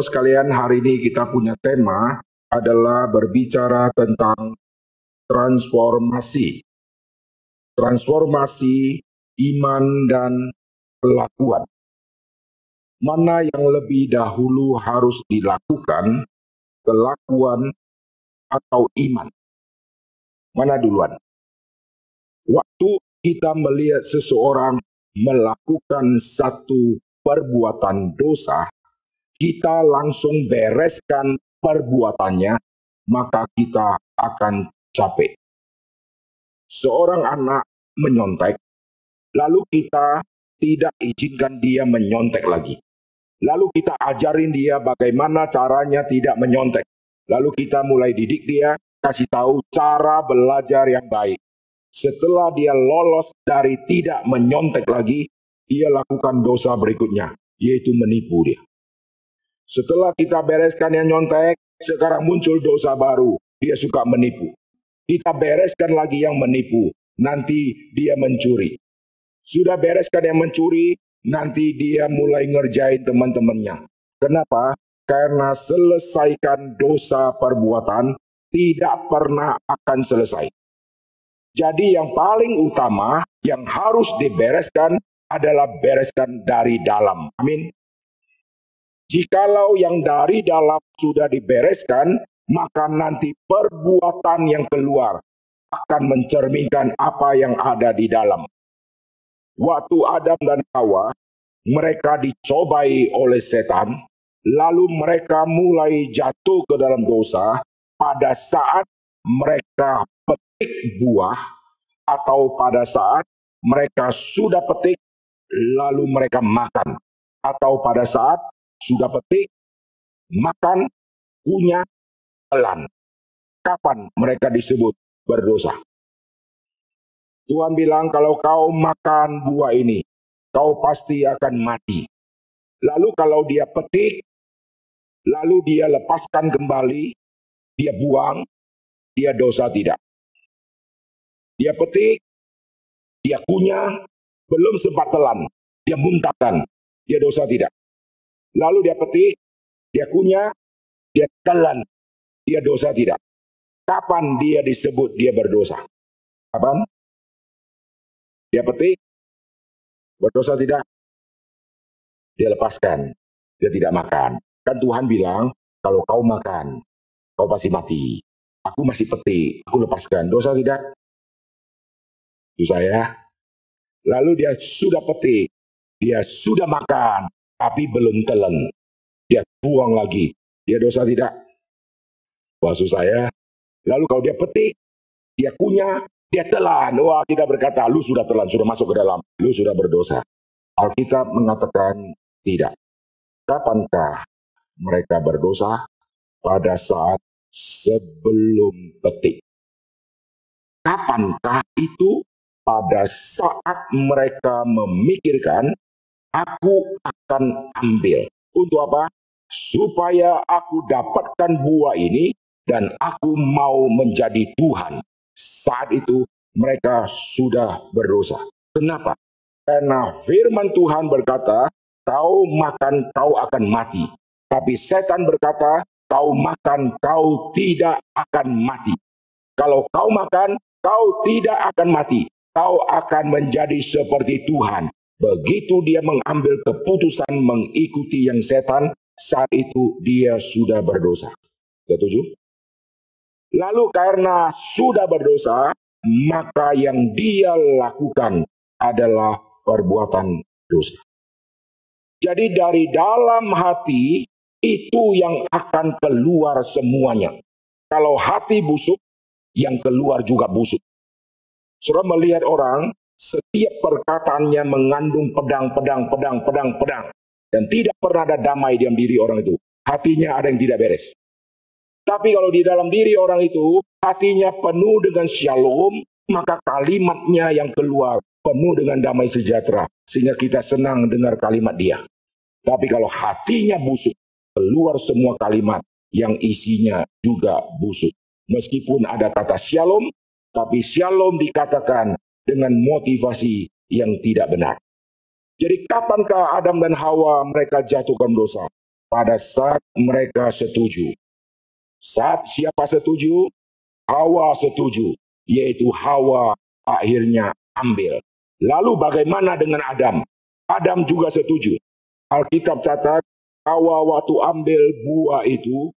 Terus kalian hari ini kita punya tema adalah berbicara tentang transformasi. Transformasi iman dan kelakuan. Mana yang lebih dahulu harus dilakukan, kelakuan atau iman? Mana duluan? Waktu kita melihat seseorang melakukan satu perbuatan dosa, kita langsung bereskan perbuatannya, maka kita akan capek. Seorang anak menyontek, lalu kita tidak izinkan dia menyontek lagi. Lalu kita ajarin dia bagaimana caranya tidak menyontek. Lalu kita mulai didik dia, kasih tahu cara belajar yang baik. Setelah dia lolos dari tidak menyontek lagi, dia lakukan dosa berikutnya, yaitu menipu dia. Setelah kita bereskan yang nyontek, sekarang muncul dosa baru. Dia suka menipu. Kita bereskan lagi yang menipu. Nanti dia mencuri. Sudah bereskan yang mencuri, nanti dia mulai ngerjain teman-temannya. Kenapa? Karena selesaikan dosa perbuatan tidak pernah akan selesai. Jadi yang paling utama yang harus dibereskan adalah bereskan dari dalam. Amin. Jikalau yang dari dalam sudah dibereskan, maka nanti perbuatan yang keluar akan mencerminkan apa yang ada di dalam. Waktu Adam dan Hawa, mereka dicobai oleh setan, lalu mereka mulai jatuh ke dalam dosa pada saat mereka petik buah atau pada saat mereka sudah petik lalu mereka makan atau pada saat sudah petik, makan, punya, telan. Kapan mereka disebut berdosa? Tuhan bilang kalau kau makan buah ini, kau pasti akan mati. Lalu kalau dia petik, lalu dia lepaskan kembali, dia buang, dia dosa tidak. Dia petik, dia punya, belum sempat telan, dia muntahkan, dia dosa tidak. Lalu dia petik, dia kunyah, dia telan, dia dosa tidak. Kapan dia disebut dia berdosa? Kapan? Dia petik, berdosa tidak? Dia lepaskan, dia tidak makan. Kan Tuhan bilang, kalau kau makan, kau pasti mati. Aku masih petik, aku lepaskan. Dosa tidak? Itu saya. Lalu dia sudah petik, dia sudah makan, tapi belum telan. Dia buang lagi. Dia dosa tidak? Maksud saya, lalu kalau dia petik, dia kunyah, dia telan. Wah kita berkata, lu sudah telan, sudah masuk ke dalam. Lu sudah berdosa. Alkitab mengatakan tidak. Kapankah mereka berdosa? Pada saat sebelum petik. Kapankah itu? Pada saat mereka memikirkan aku akan ambil. Untuk apa? Supaya aku dapatkan buah ini dan aku mau menjadi Tuhan. Saat itu mereka sudah berdosa. Kenapa? Karena firman Tuhan berkata, kau makan kau akan mati. Tapi setan berkata, kau makan kau tidak akan mati. Kalau kau makan, kau tidak akan mati. Kau akan menjadi seperti Tuhan. Begitu dia mengambil keputusan mengikuti yang setan, saat itu dia sudah berdosa. Setuju? Lalu karena sudah berdosa, maka yang dia lakukan adalah perbuatan dosa. Jadi dari dalam hati itu yang akan keluar semuanya. Kalau hati busuk, yang keluar juga busuk. Sudah melihat orang setiap perkataannya mengandung pedang, pedang, pedang, pedang, pedang. Dan tidak pernah ada damai dalam diri orang itu. Hatinya ada yang tidak beres. Tapi kalau di dalam diri orang itu, hatinya penuh dengan shalom, maka kalimatnya yang keluar penuh dengan damai sejahtera. Sehingga kita senang dengar kalimat dia. Tapi kalau hatinya busuk, keluar semua kalimat yang isinya juga busuk. Meskipun ada kata shalom, tapi shalom dikatakan dengan motivasi yang tidak benar. Jadi kapankah Adam dan Hawa mereka jatuhkan dosa? pada saat mereka setuju. Saat siapa setuju? Hawa setuju, yaitu Hawa akhirnya ambil. Lalu bagaimana dengan Adam? Adam juga setuju. Alkitab catat, Hawa waktu ambil buah itu,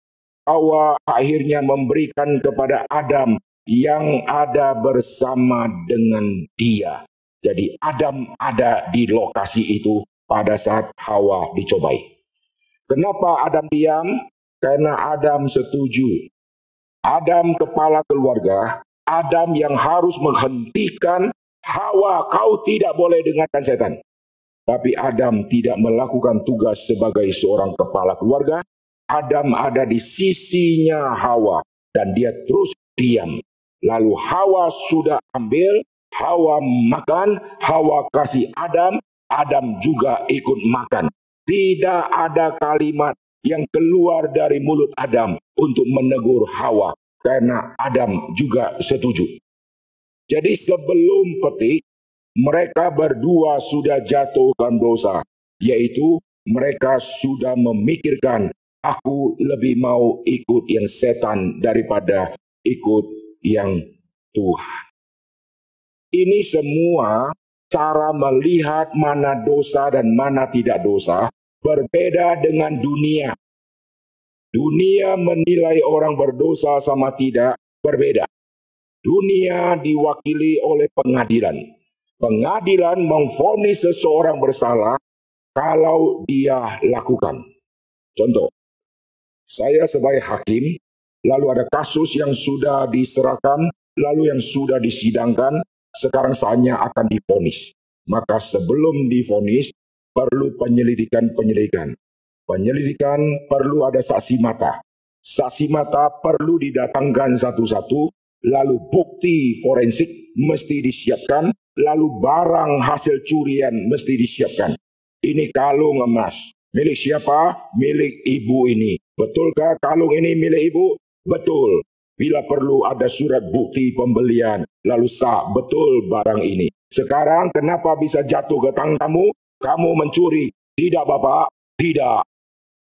Hawa akhirnya memberikan kepada Adam yang ada bersama dengan dia. Jadi Adam ada di lokasi itu pada saat Hawa dicobai. Kenapa Adam diam? Karena Adam setuju. Adam kepala keluarga, Adam yang harus menghentikan Hawa, kau tidak boleh dengarkan setan. Tapi Adam tidak melakukan tugas sebagai seorang kepala keluarga. Adam ada di sisinya Hawa dan dia terus diam. Lalu Hawa sudah ambil, Hawa makan, Hawa kasih Adam, Adam juga ikut makan. Tidak ada kalimat yang keluar dari mulut Adam untuk menegur Hawa karena Adam juga setuju. Jadi sebelum petik, mereka berdua sudah jatuhkan dosa, yaitu mereka sudah memikirkan, aku lebih mau ikut yang setan daripada ikut yang Tuhan. Ini semua cara melihat mana dosa dan mana tidak dosa berbeda dengan dunia. Dunia menilai orang berdosa sama tidak berbeda. Dunia diwakili oleh pengadilan pengadilan memfonis seseorang bersalah kalau dia lakukan. Contoh, saya sebagai hakim, lalu ada kasus yang sudah diserahkan, lalu yang sudah disidangkan, sekarang saatnya akan difonis. Maka sebelum difonis, perlu penyelidikan-penyelidikan. Penyelidikan perlu ada saksi mata. Saksi mata perlu didatangkan satu-satu, lalu bukti forensik mesti disiapkan, lalu barang hasil curian mesti disiapkan. Ini kalung emas. Milik siapa? Milik ibu ini. Betulkah kalung ini milik ibu? Betul. Bila perlu ada surat bukti pembelian, lalu sah betul barang ini. Sekarang kenapa bisa jatuh ke tangan kamu? Kamu mencuri. Tidak Bapak, tidak.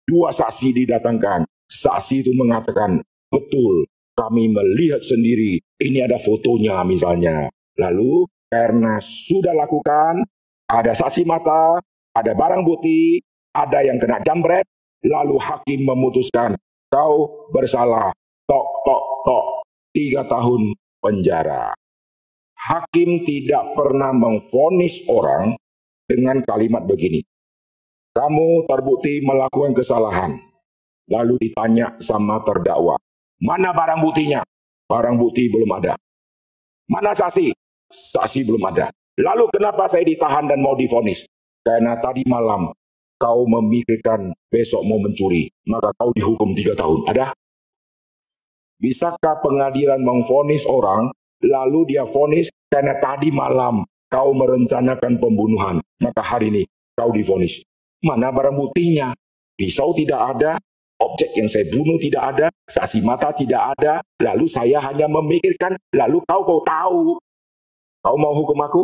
Dua saksi didatangkan. Saksi itu mengatakan, betul, kami melihat sendiri. Ini ada fotonya misalnya. Lalu karena sudah lakukan, ada saksi mata, ada barang bukti, ada yang kena jambret, lalu hakim memutuskan kau bersalah. Tok, tok, tok. Tiga tahun penjara. Hakim tidak pernah memfonis orang dengan kalimat begini. Kamu terbukti melakukan kesalahan. Lalu ditanya sama terdakwa. Mana barang buktinya? Barang bukti belum ada. Mana saksi? saksi belum ada. Lalu kenapa saya ditahan dan mau difonis? Karena tadi malam kau memikirkan besok mau mencuri, maka kau dihukum tiga tahun. Ada? Bisakah pengadilan memfonis orang, lalu dia fonis karena tadi malam kau merencanakan pembunuhan, maka hari ini kau difonis. Mana barang buktinya? Pisau tidak ada, objek yang saya bunuh tidak ada, saksi mata tidak ada, lalu saya hanya memikirkan, lalu kau kau tahu Kau mau hukum aku?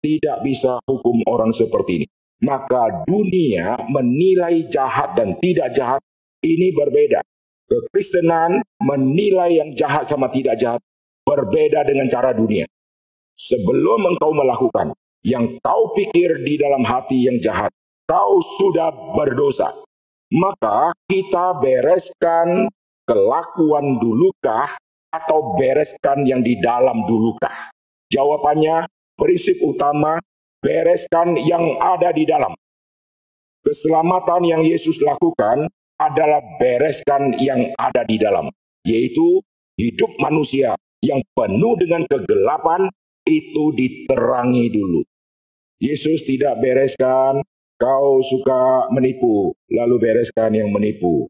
Tidak bisa hukum orang seperti ini. Maka dunia menilai jahat dan tidak jahat ini berbeda. Kekristenan menilai yang jahat sama tidak jahat berbeda dengan cara dunia. Sebelum engkau melakukan yang kau pikir di dalam hati yang jahat, kau sudah berdosa. Maka kita bereskan kelakuan dulukah atau bereskan yang di dalam dulukah? Jawabannya, prinsip utama, bereskan yang ada di dalam. Keselamatan yang Yesus lakukan adalah bereskan yang ada di dalam, yaitu hidup manusia yang penuh dengan kegelapan itu diterangi dulu. Yesus tidak bereskan, kau suka menipu, lalu bereskan yang menipu.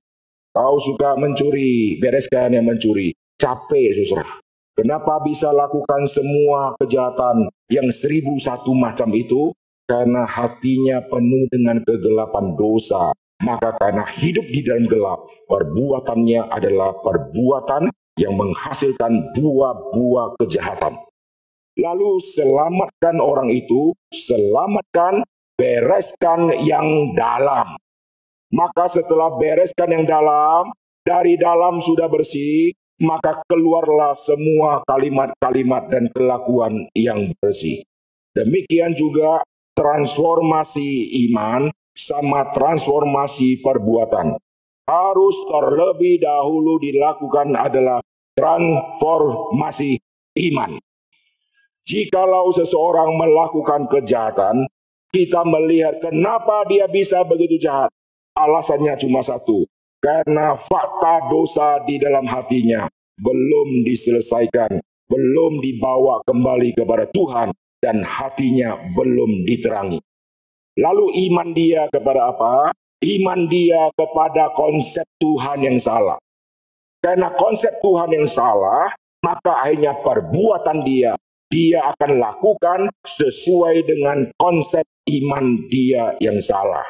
Kau suka mencuri, bereskan yang mencuri. Capek susah. Kenapa bisa lakukan semua kejahatan yang seribu satu macam itu? Karena hatinya penuh dengan kegelapan dosa. Maka karena hidup di dalam gelap, perbuatannya adalah perbuatan yang menghasilkan buah-buah kejahatan. Lalu selamatkan orang itu, selamatkan, bereskan yang dalam. Maka setelah bereskan yang dalam, dari dalam sudah bersih, maka keluarlah semua kalimat-kalimat dan kelakuan yang bersih. Demikian juga transformasi iman sama transformasi perbuatan. Harus terlebih dahulu dilakukan adalah transformasi iman. Jikalau seseorang melakukan kejahatan, kita melihat kenapa dia bisa begitu jahat. Alasannya cuma satu, karena fakta dosa di dalam hatinya belum diselesaikan, belum dibawa kembali kepada Tuhan, dan hatinya belum diterangi. Lalu iman dia kepada apa? Iman dia kepada konsep Tuhan yang salah. Karena konsep Tuhan yang salah, maka akhirnya perbuatan dia dia akan lakukan sesuai dengan konsep iman dia yang salah.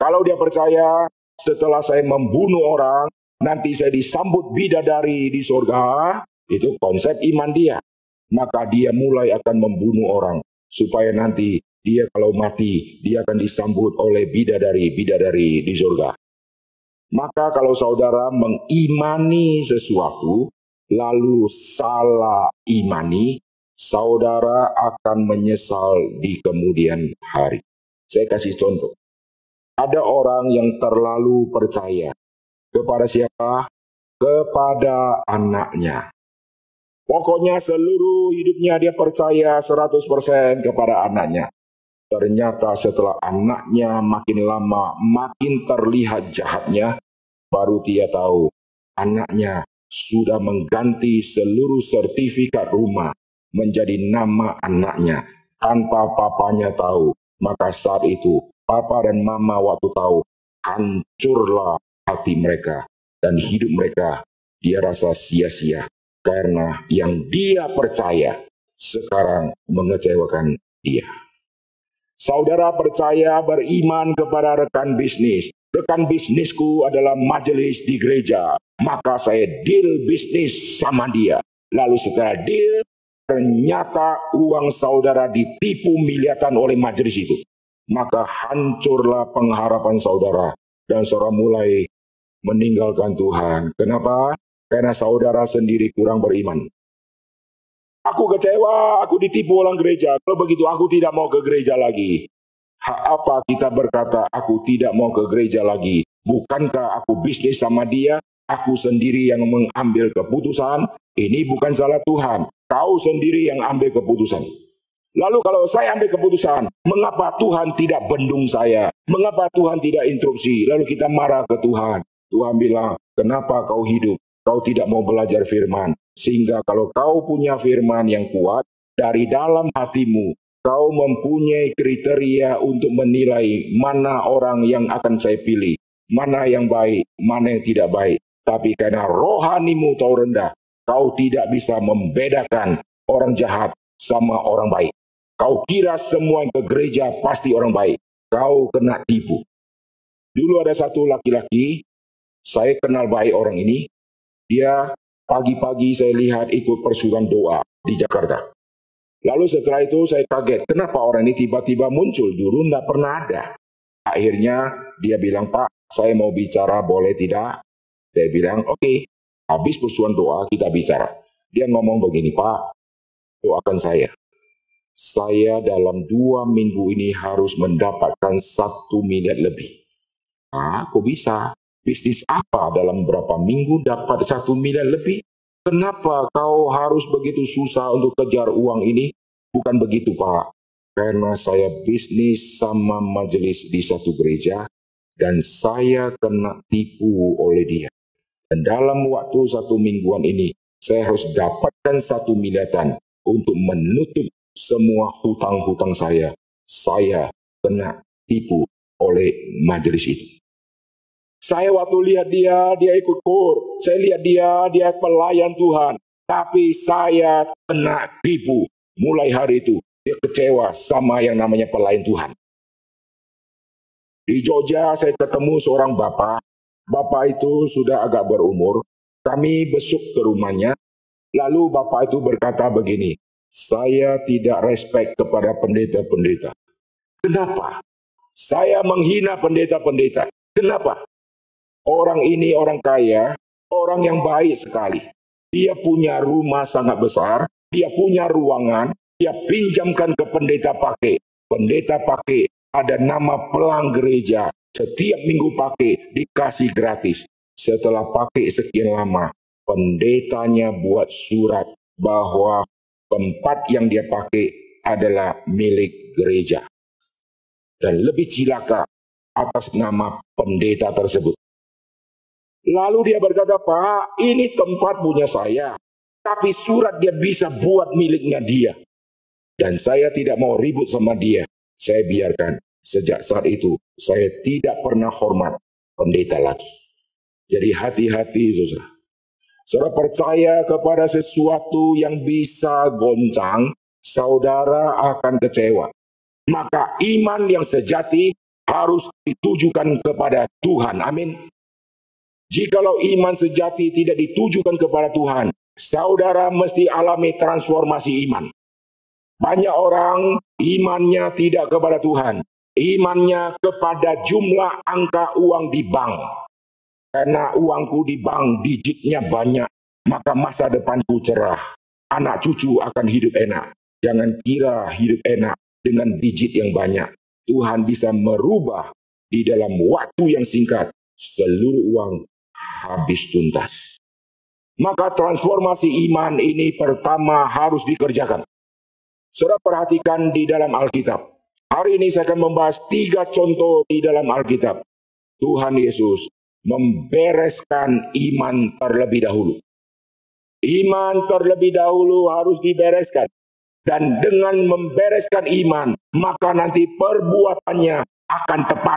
Kalau dia percaya setelah saya membunuh orang, nanti saya disambut bidadari di surga, itu konsep iman dia. Maka dia mulai akan membunuh orang supaya nanti dia kalau mati dia akan disambut oleh bidadari-bidadari di surga. Maka kalau saudara mengimani sesuatu lalu salah imani, saudara akan menyesal di kemudian hari. Saya kasih contoh. Ada orang yang terlalu percaya kepada siapa? Kepada anaknya. Pokoknya seluruh hidupnya dia percaya 100% kepada anaknya. Ternyata setelah anaknya makin lama makin terlihat jahatnya, baru dia tahu anaknya sudah mengganti seluruh sertifikat rumah menjadi nama anaknya tanpa papanya tahu. Maka saat itu papa dan mama waktu tahu hancurlah hati mereka dan hidup mereka dia rasa sia-sia karena yang dia percaya sekarang mengecewakan dia. Saudara percaya beriman kepada rekan bisnis. Rekan bisnisku adalah majelis di gereja. Maka saya deal bisnis sama dia. Lalu setelah deal, ternyata uang saudara ditipu miliatan oleh majelis itu. Maka hancurlah pengharapan saudara. Dan saudara mulai meninggalkan Tuhan. Kenapa? Karena saudara sendiri kurang beriman. Aku kecewa, aku ditipu orang gereja. Kalau begitu aku tidak mau ke gereja lagi. Hak apa kita berkata aku tidak mau ke gereja lagi? Bukankah aku bisnis sama dia? Aku sendiri yang mengambil keputusan. Ini bukan salah Tuhan. Kau sendiri yang ambil keputusan. Lalu kalau saya ambil keputusan, mengapa Tuhan tidak bendung saya? Mengapa Tuhan tidak interupsi? Lalu kita marah ke Tuhan. Tuhan bilang, kenapa kau hidup? Kau tidak mau belajar firman. Sehingga kalau kau punya firman yang kuat, dari dalam hatimu, kau mempunyai kriteria untuk menilai mana orang yang akan saya pilih. Mana yang baik, mana yang tidak baik. Tapi karena rohanimu tahu rendah, Kau tidak bisa membedakan orang jahat sama orang baik. Kau kira semua yang ke gereja pasti orang baik. Kau kena tipu. Dulu ada satu laki-laki, saya kenal baik orang ini. Dia pagi-pagi saya lihat ikut persuruhan doa di Jakarta. Lalu setelah itu saya kaget, kenapa orang ini tiba-tiba muncul? Dulu tidak pernah ada. Akhirnya dia bilang, Pak, saya mau bicara, boleh tidak? Saya bilang, oke. Okay. Habis persoalan doa kita bicara. Dia ngomong begini, Pak, doakan saya. Saya dalam dua minggu ini harus mendapatkan satu miliar lebih. Ah, kok bisa? Bisnis apa dalam berapa minggu dapat satu miliar lebih? Kenapa kau harus begitu susah untuk kejar uang ini? Bukan begitu, Pak. Karena saya bisnis sama majelis di satu gereja dan saya kena tipu oleh dia. Dan dalam waktu satu mingguan ini, saya harus dapatkan satu miliatan untuk menutup semua hutang-hutang saya. Saya kena tipu oleh majelis itu. Saya waktu lihat dia, dia ikut kur. Saya lihat dia, dia pelayan Tuhan. Tapi saya kena tipu. Mulai hari itu, dia kecewa sama yang namanya pelayan Tuhan. Di Jogja saya ketemu seorang bapak Bapak itu sudah agak berumur. Kami besuk ke rumahnya. Lalu bapak itu berkata begini, saya tidak respect kepada pendeta-pendeta. Kenapa? Saya menghina pendeta-pendeta. Kenapa? Orang ini orang kaya, orang yang baik sekali. Dia punya rumah sangat besar, dia punya ruangan, dia pinjamkan ke pendeta pakai. Pendeta pakai ada nama pelang gereja. Setiap minggu pakai dikasih gratis. Setelah pakai sekian lama, pendetanya buat surat bahwa tempat yang dia pakai adalah milik gereja. Dan lebih cilaka atas nama pendeta tersebut. Lalu dia berkata, Pak, ini tempat punya saya. Tapi surat dia bisa buat miliknya dia. Dan saya tidak mau ribut sama dia. Saya biarkan. Sejak saat itu, saya tidak pernah hormat pendeta lagi. Jadi hati-hati, susah. Saudara percaya kepada sesuatu yang bisa goncang, saudara akan kecewa. Maka iman yang sejati harus ditujukan kepada Tuhan. Amin. Jikalau iman sejati tidak ditujukan kepada Tuhan, saudara mesti alami transformasi iman. Banyak orang imannya tidak kepada Tuhan, imannya kepada jumlah angka uang di bank. Karena uangku di bank digitnya banyak, maka masa depanku cerah. Anak cucu akan hidup enak. Jangan kira hidup enak dengan digit yang banyak. Tuhan bisa merubah di dalam waktu yang singkat seluruh uang habis tuntas. Maka transformasi iman ini pertama harus dikerjakan. Saudara perhatikan di dalam Alkitab. Hari ini saya akan membahas tiga contoh di dalam Alkitab. Tuhan Yesus membereskan iman terlebih dahulu. Iman terlebih dahulu harus dibereskan. Dan dengan membereskan iman, maka nanti perbuatannya akan tepat.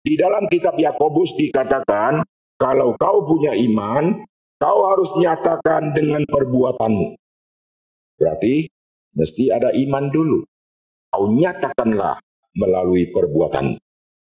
Di dalam kitab Yakobus dikatakan, kalau kau punya iman, kau harus nyatakan dengan perbuatanmu. Berarti mesti ada iman dulu. Kau nyatakanlah melalui perbuatan.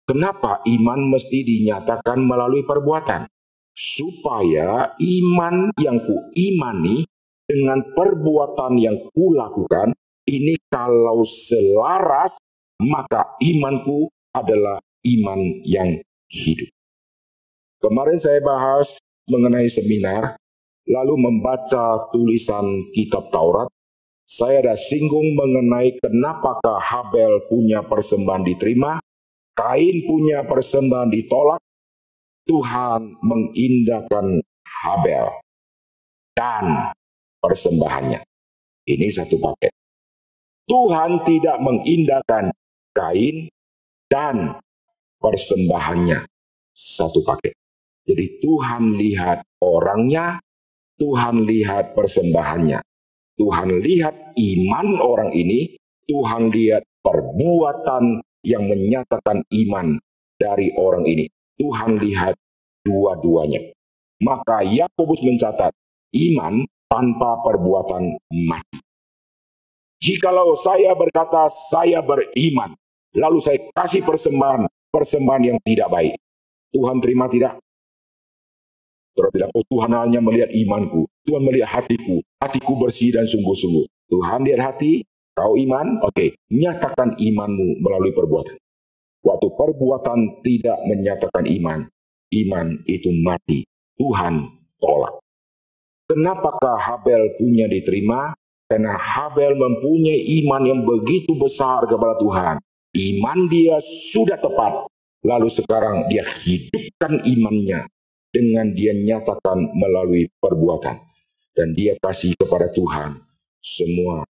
Kenapa iman mesti dinyatakan melalui perbuatan? Supaya iman yang ku imani dengan perbuatan yang ku lakukan, ini kalau selaras, maka imanku adalah iman yang hidup. Kemarin saya bahas mengenai seminar, lalu membaca tulisan kitab Taurat, saya ada singgung mengenai kenapakah Habel punya persembahan diterima, Kain punya persembahan ditolak, Tuhan mengindahkan Habel dan persembahannya. Ini satu paket. Tuhan tidak mengindahkan Kain dan persembahannya. Satu paket. Jadi Tuhan lihat orangnya, Tuhan lihat persembahannya. Tuhan lihat iman orang ini, Tuhan lihat perbuatan yang menyatakan iman dari orang ini. Tuhan lihat dua-duanya. Maka Yakobus mencatat, iman tanpa perbuatan mati. Jikalau saya berkata saya beriman, lalu saya kasih persembahan, persembahan yang tidak baik. Tuhan terima tidak? Terus tidak, oh Tuhan hanya melihat imanku. Tuhan melihat hatiku. Hatiku bersih dan sungguh-sungguh. Tuhan lihat hati, Kau iman? Oke, okay. nyatakan imanmu melalui perbuatan. Waktu perbuatan tidak menyatakan iman, iman itu mati. Tuhan tolak. Kenapakah Habel punya diterima? Karena Habel mempunyai iman yang begitu besar kepada Tuhan. Iman dia sudah tepat. Lalu sekarang dia hidupkan imannya dengan dia nyatakan melalui perbuatan. Dan dia kasih kepada Tuhan semua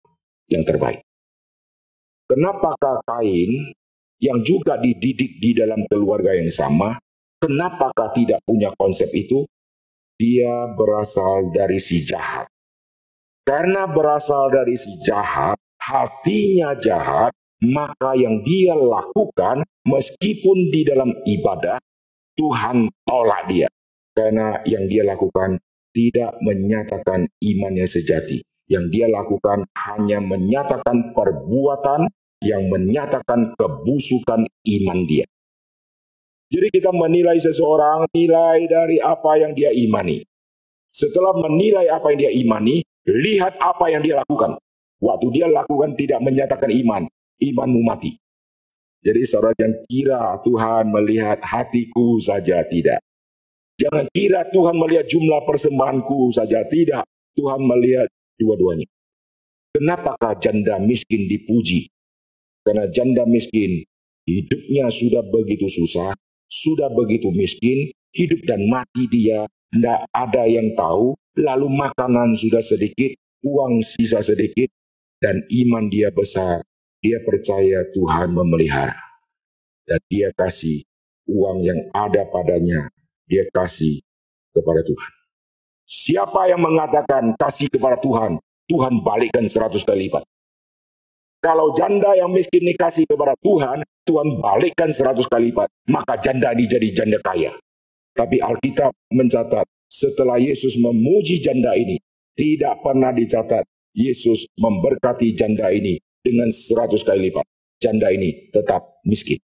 yang terbaik. Kenapakah Kain yang juga dididik di dalam keluarga yang sama, kenapakah tidak punya konsep itu? Dia berasal dari si jahat. Karena berasal dari si jahat, hatinya jahat, maka yang dia lakukan meskipun di dalam ibadah, Tuhan tolak dia. Karena yang dia lakukan tidak menyatakan iman yang sejati. Yang dia lakukan hanya menyatakan perbuatan yang menyatakan kebusukan iman dia. Jadi kita menilai seseorang nilai dari apa yang dia imani. Setelah menilai apa yang dia imani, lihat apa yang dia lakukan. Waktu dia lakukan tidak menyatakan iman, imanmu mati. Jadi saudara yang kira Tuhan melihat hatiku saja tidak. Jangan kira Tuhan melihat jumlah persembahanku saja tidak. Tuhan melihat dua-duanya. Kenapakah janda miskin dipuji? Karena janda miskin hidupnya sudah begitu susah, sudah begitu miskin, hidup dan mati dia, tidak ada yang tahu, lalu makanan sudah sedikit, uang sisa sedikit, dan iman dia besar. Dia percaya Tuhan memelihara. Dan dia kasih uang yang ada padanya, dia kasih kepada Tuhan. Siapa yang mengatakan kasih kepada Tuhan, Tuhan balikkan seratus kali lipat. Kalau janda yang miskin dikasih kepada Tuhan, Tuhan balikkan seratus kali lipat. Maka janda ini jadi janda kaya. Tapi Alkitab mencatat, setelah Yesus memuji janda ini, tidak pernah dicatat Yesus memberkati janda ini dengan seratus kali lipat. Janda ini tetap miskin.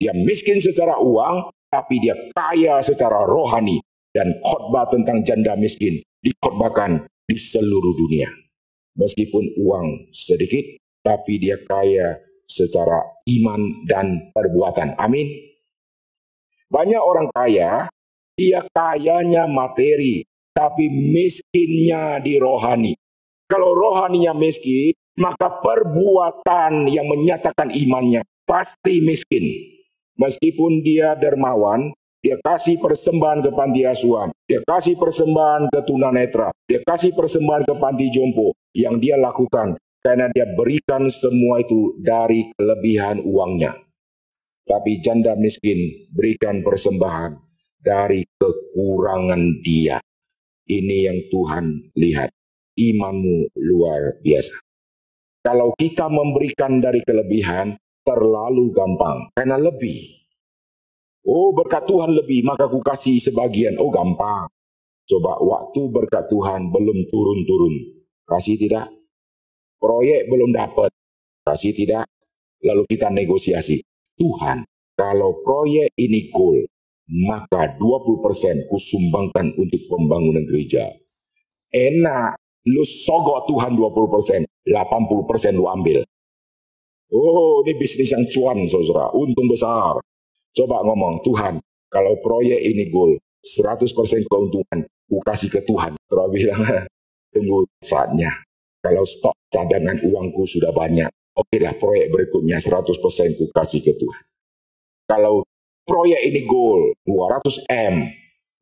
Dia miskin secara uang, tapi dia kaya secara rohani. Dan khotbah tentang janda miskin dikhotbahkan di seluruh dunia. Meskipun uang sedikit, tapi dia kaya secara iman dan perbuatan. Amin. Banyak orang kaya, dia kayanya materi, tapi miskinnya di rohani. Kalau rohaninya miskin, maka perbuatan yang menyatakan imannya pasti miskin. Meskipun dia dermawan, dia kasih persembahan ke panti asuhan. Dia kasih persembahan ke tunanetra. Dia kasih persembahan ke panti jompo. Yang dia lakukan karena dia berikan semua itu dari kelebihan uangnya. Tapi janda miskin berikan persembahan dari kekurangan dia. Ini yang Tuhan lihat. Imanmu luar biasa. Kalau kita memberikan dari kelebihan, terlalu gampang. Karena lebih. Oh berkat Tuhan lebih, maka ku kasih sebagian. Oh gampang. Coba waktu berkat Tuhan belum turun-turun. Kasih tidak? proyek belum dapat, kasih tidak, lalu kita negosiasi. Tuhan, kalau proyek ini goal, maka 20% kusumbangkan untuk pembangunan gereja. Enak, lu sogok Tuhan 20%, 80% lu ambil. Oh, ini bisnis yang cuan, saudara. Untung besar. Coba ngomong, Tuhan, kalau proyek ini goal, 100% keuntungan, ku kasih ke Tuhan. Saudara bilang, tunggu saatnya. Kalau stok cadangan uangku sudah banyak, oke lah proyek berikutnya 100% ku kasih ke Tuhan. Kalau proyek ini goal 200 M,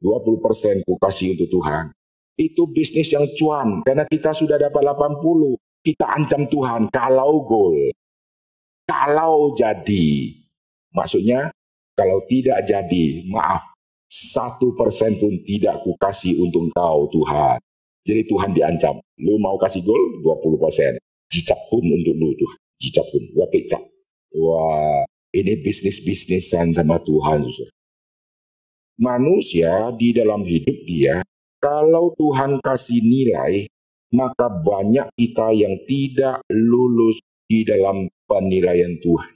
20% ku kasih untuk Tuhan. Itu bisnis yang cuan, karena kita sudah dapat 80, kita ancam Tuhan kalau goal. Kalau jadi, maksudnya kalau tidak jadi, maaf, satu persen pun tidak ku kasih untuk kau Tuhan. Jadi Tuhan diancam, lu mau kasih gol 20 persen, cicak pun untuk lu tuh, cicak pun, gua pecah. Wah, ini bisnis-bisnisan sama Tuhan. Manusia di dalam hidup dia, kalau Tuhan kasih nilai, maka banyak kita yang tidak lulus di dalam penilaian Tuhan.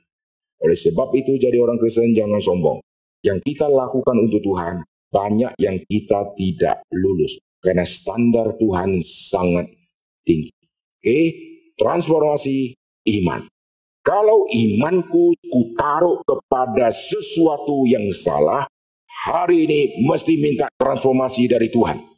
Oleh sebab itu jadi orang Kristen jangan sombong. Yang kita lakukan untuk Tuhan, banyak yang kita tidak lulus. Karena standar Tuhan sangat tinggi. Oke, transformasi iman. Kalau imanku kutaruh kepada sesuatu yang salah, hari ini mesti minta transformasi dari Tuhan.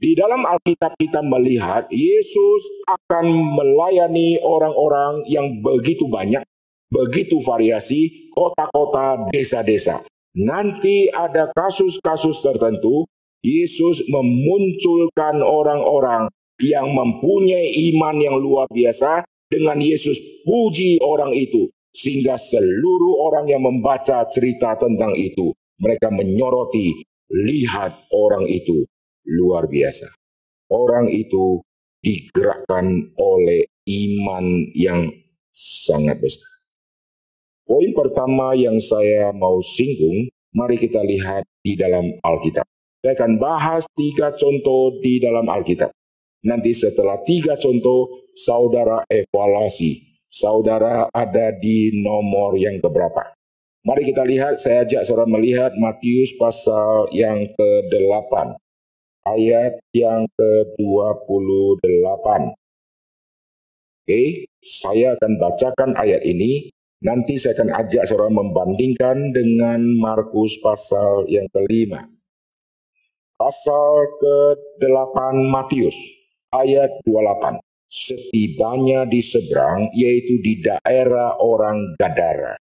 Di dalam Alkitab kita melihat Yesus akan melayani orang-orang yang begitu banyak, begitu variasi, kota-kota, desa-desa. Nanti ada kasus-kasus tertentu Yesus memunculkan orang-orang yang mempunyai iman yang luar biasa dengan Yesus puji orang itu sehingga seluruh orang yang membaca cerita tentang itu mereka menyoroti lihat orang itu luar biasa orang itu digerakkan oleh iman yang sangat besar poin pertama yang saya mau singgung mari kita lihat di dalam Alkitab saya akan bahas tiga contoh di dalam Alkitab. Nanti setelah tiga contoh, saudara evaluasi. Saudara ada di nomor yang keberapa. Mari kita lihat, saya ajak saudara melihat Matius pasal yang ke-8. Ayat yang ke-28. Oke, saya akan bacakan ayat ini Nanti saya akan ajak saudara membandingkan dengan Markus pasal yang kelima. Pasal ke-8 Matius ayat 28. Setibanya di seberang, yaitu di daerah orang Gadara.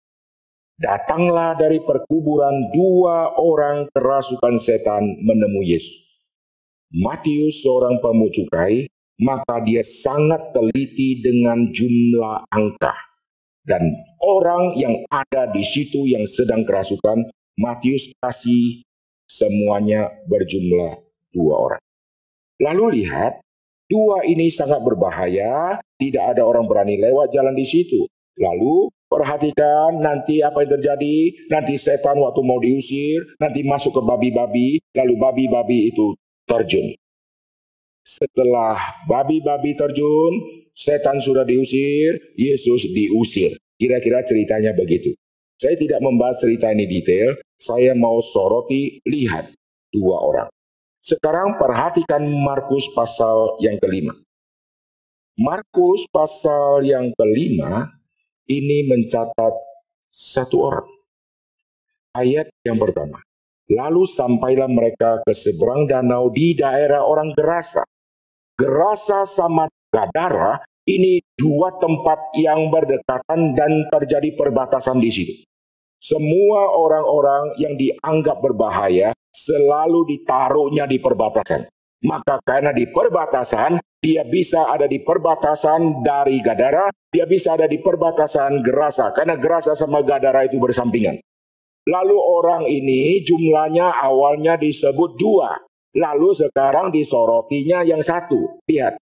Datanglah dari perkuburan dua orang kerasukan setan menemui Yesus. Matius seorang pemucukai, maka dia sangat teliti dengan jumlah angka dan orang yang ada di situ yang sedang kerasukan, Matius kasih semuanya berjumlah dua orang. Lalu lihat, dua ini sangat berbahaya, tidak ada orang berani lewat jalan di situ. Lalu perhatikan nanti apa yang terjadi, nanti setan waktu mau diusir, nanti masuk ke babi-babi, lalu babi-babi itu terjun. Setelah babi-babi terjun, setan sudah diusir, Yesus diusir. Kira-kira ceritanya begitu. Saya tidak membahas cerita ini detail, saya mau soroti lihat dua orang. Sekarang perhatikan Markus pasal yang kelima. Markus pasal yang kelima ini mencatat satu orang. Ayat yang pertama. Lalu sampailah mereka ke seberang danau di daerah orang Gerasa. Gerasa sama Gadara ini dua tempat yang berdekatan dan terjadi perbatasan di situ. Semua orang-orang yang dianggap berbahaya selalu ditaruhnya di perbatasan. Maka karena di perbatasan, dia bisa ada di perbatasan dari Gadara, dia bisa ada di perbatasan Gerasa. Karena Gerasa sama Gadara itu bersampingan. Lalu orang ini jumlahnya awalnya disebut dua. Lalu sekarang disorotinya yang satu. Lihat,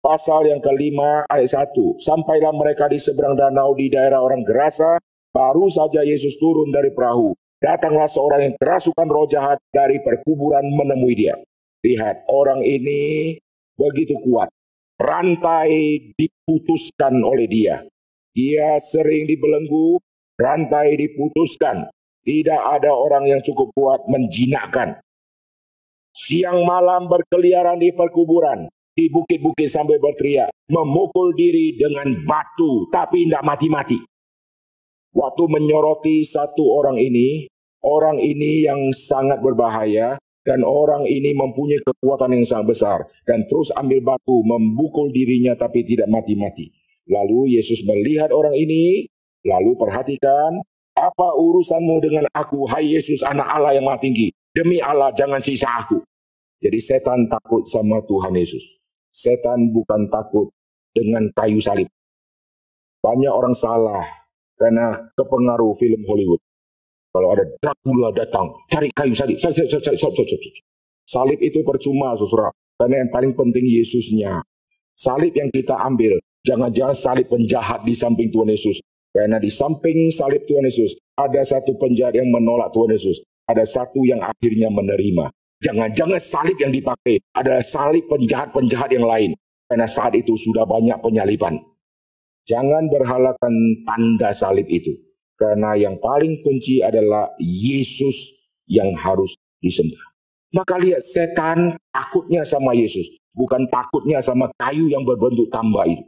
pasal yang kelima ayat satu. Sampailah mereka di seberang danau di daerah orang Gerasa, baru saja Yesus turun dari perahu. Datanglah seorang yang kerasukan roh jahat dari perkuburan menemui dia. Lihat, orang ini begitu kuat. Rantai diputuskan oleh dia. Dia sering dibelenggu, rantai diputuskan. Tidak ada orang yang cukup kuat menjinakkan. Siang malam berkeliaran di perkuburan, di bukit-bukit sambil berteriak, memukul diri dengan batu, tapi tidak mati-mati. Waktu menyoroti satu orang ini, orang ini yang sangat berbahaya, dan orang ini mempunyai kekuatan yang sangat besar, dan terus ambil batu, memukul dirinya tapi tidak mati-mati. Lalu Yesus melihat orang ini, lalu perhatikan, apa urusanmu dengan aku, hai Yesus anak Allah yang maha tinggi? Demi Allah jangan sisa aku. Jadi setan takut sama Tuhan Yesus. Setan bukan takut dengan kayu salib. Banyak orang salah karena kepengaruh film Hollywood. Kalau ada Dracula datang, cari kayu salib. Salib, salib, salib, itu percuma, saudara. Karena yang paling penting Yesusnya. Salib yang kita ambil, jangan-jangan salib penjahat di samping Tuhan Yesus. Karena di samping salib Tuhan Yesus, ada satu penjahat yang menolak Tuhan Yesus. Ada satu yang akhirnya menerima. Jangan-jangan salib yang dipakai adalah salib penjahat-penjahat yang lain. Karena saat itu sudah banyak penyaliban. Jangan berhalakan tanda salib itu. Karena yang paling kunci adalah Yesus yang harus disembah. Maka lihat setan takutnya sama Yesus. Bukan takutnya sama kayu yang berbentuk tambah itu.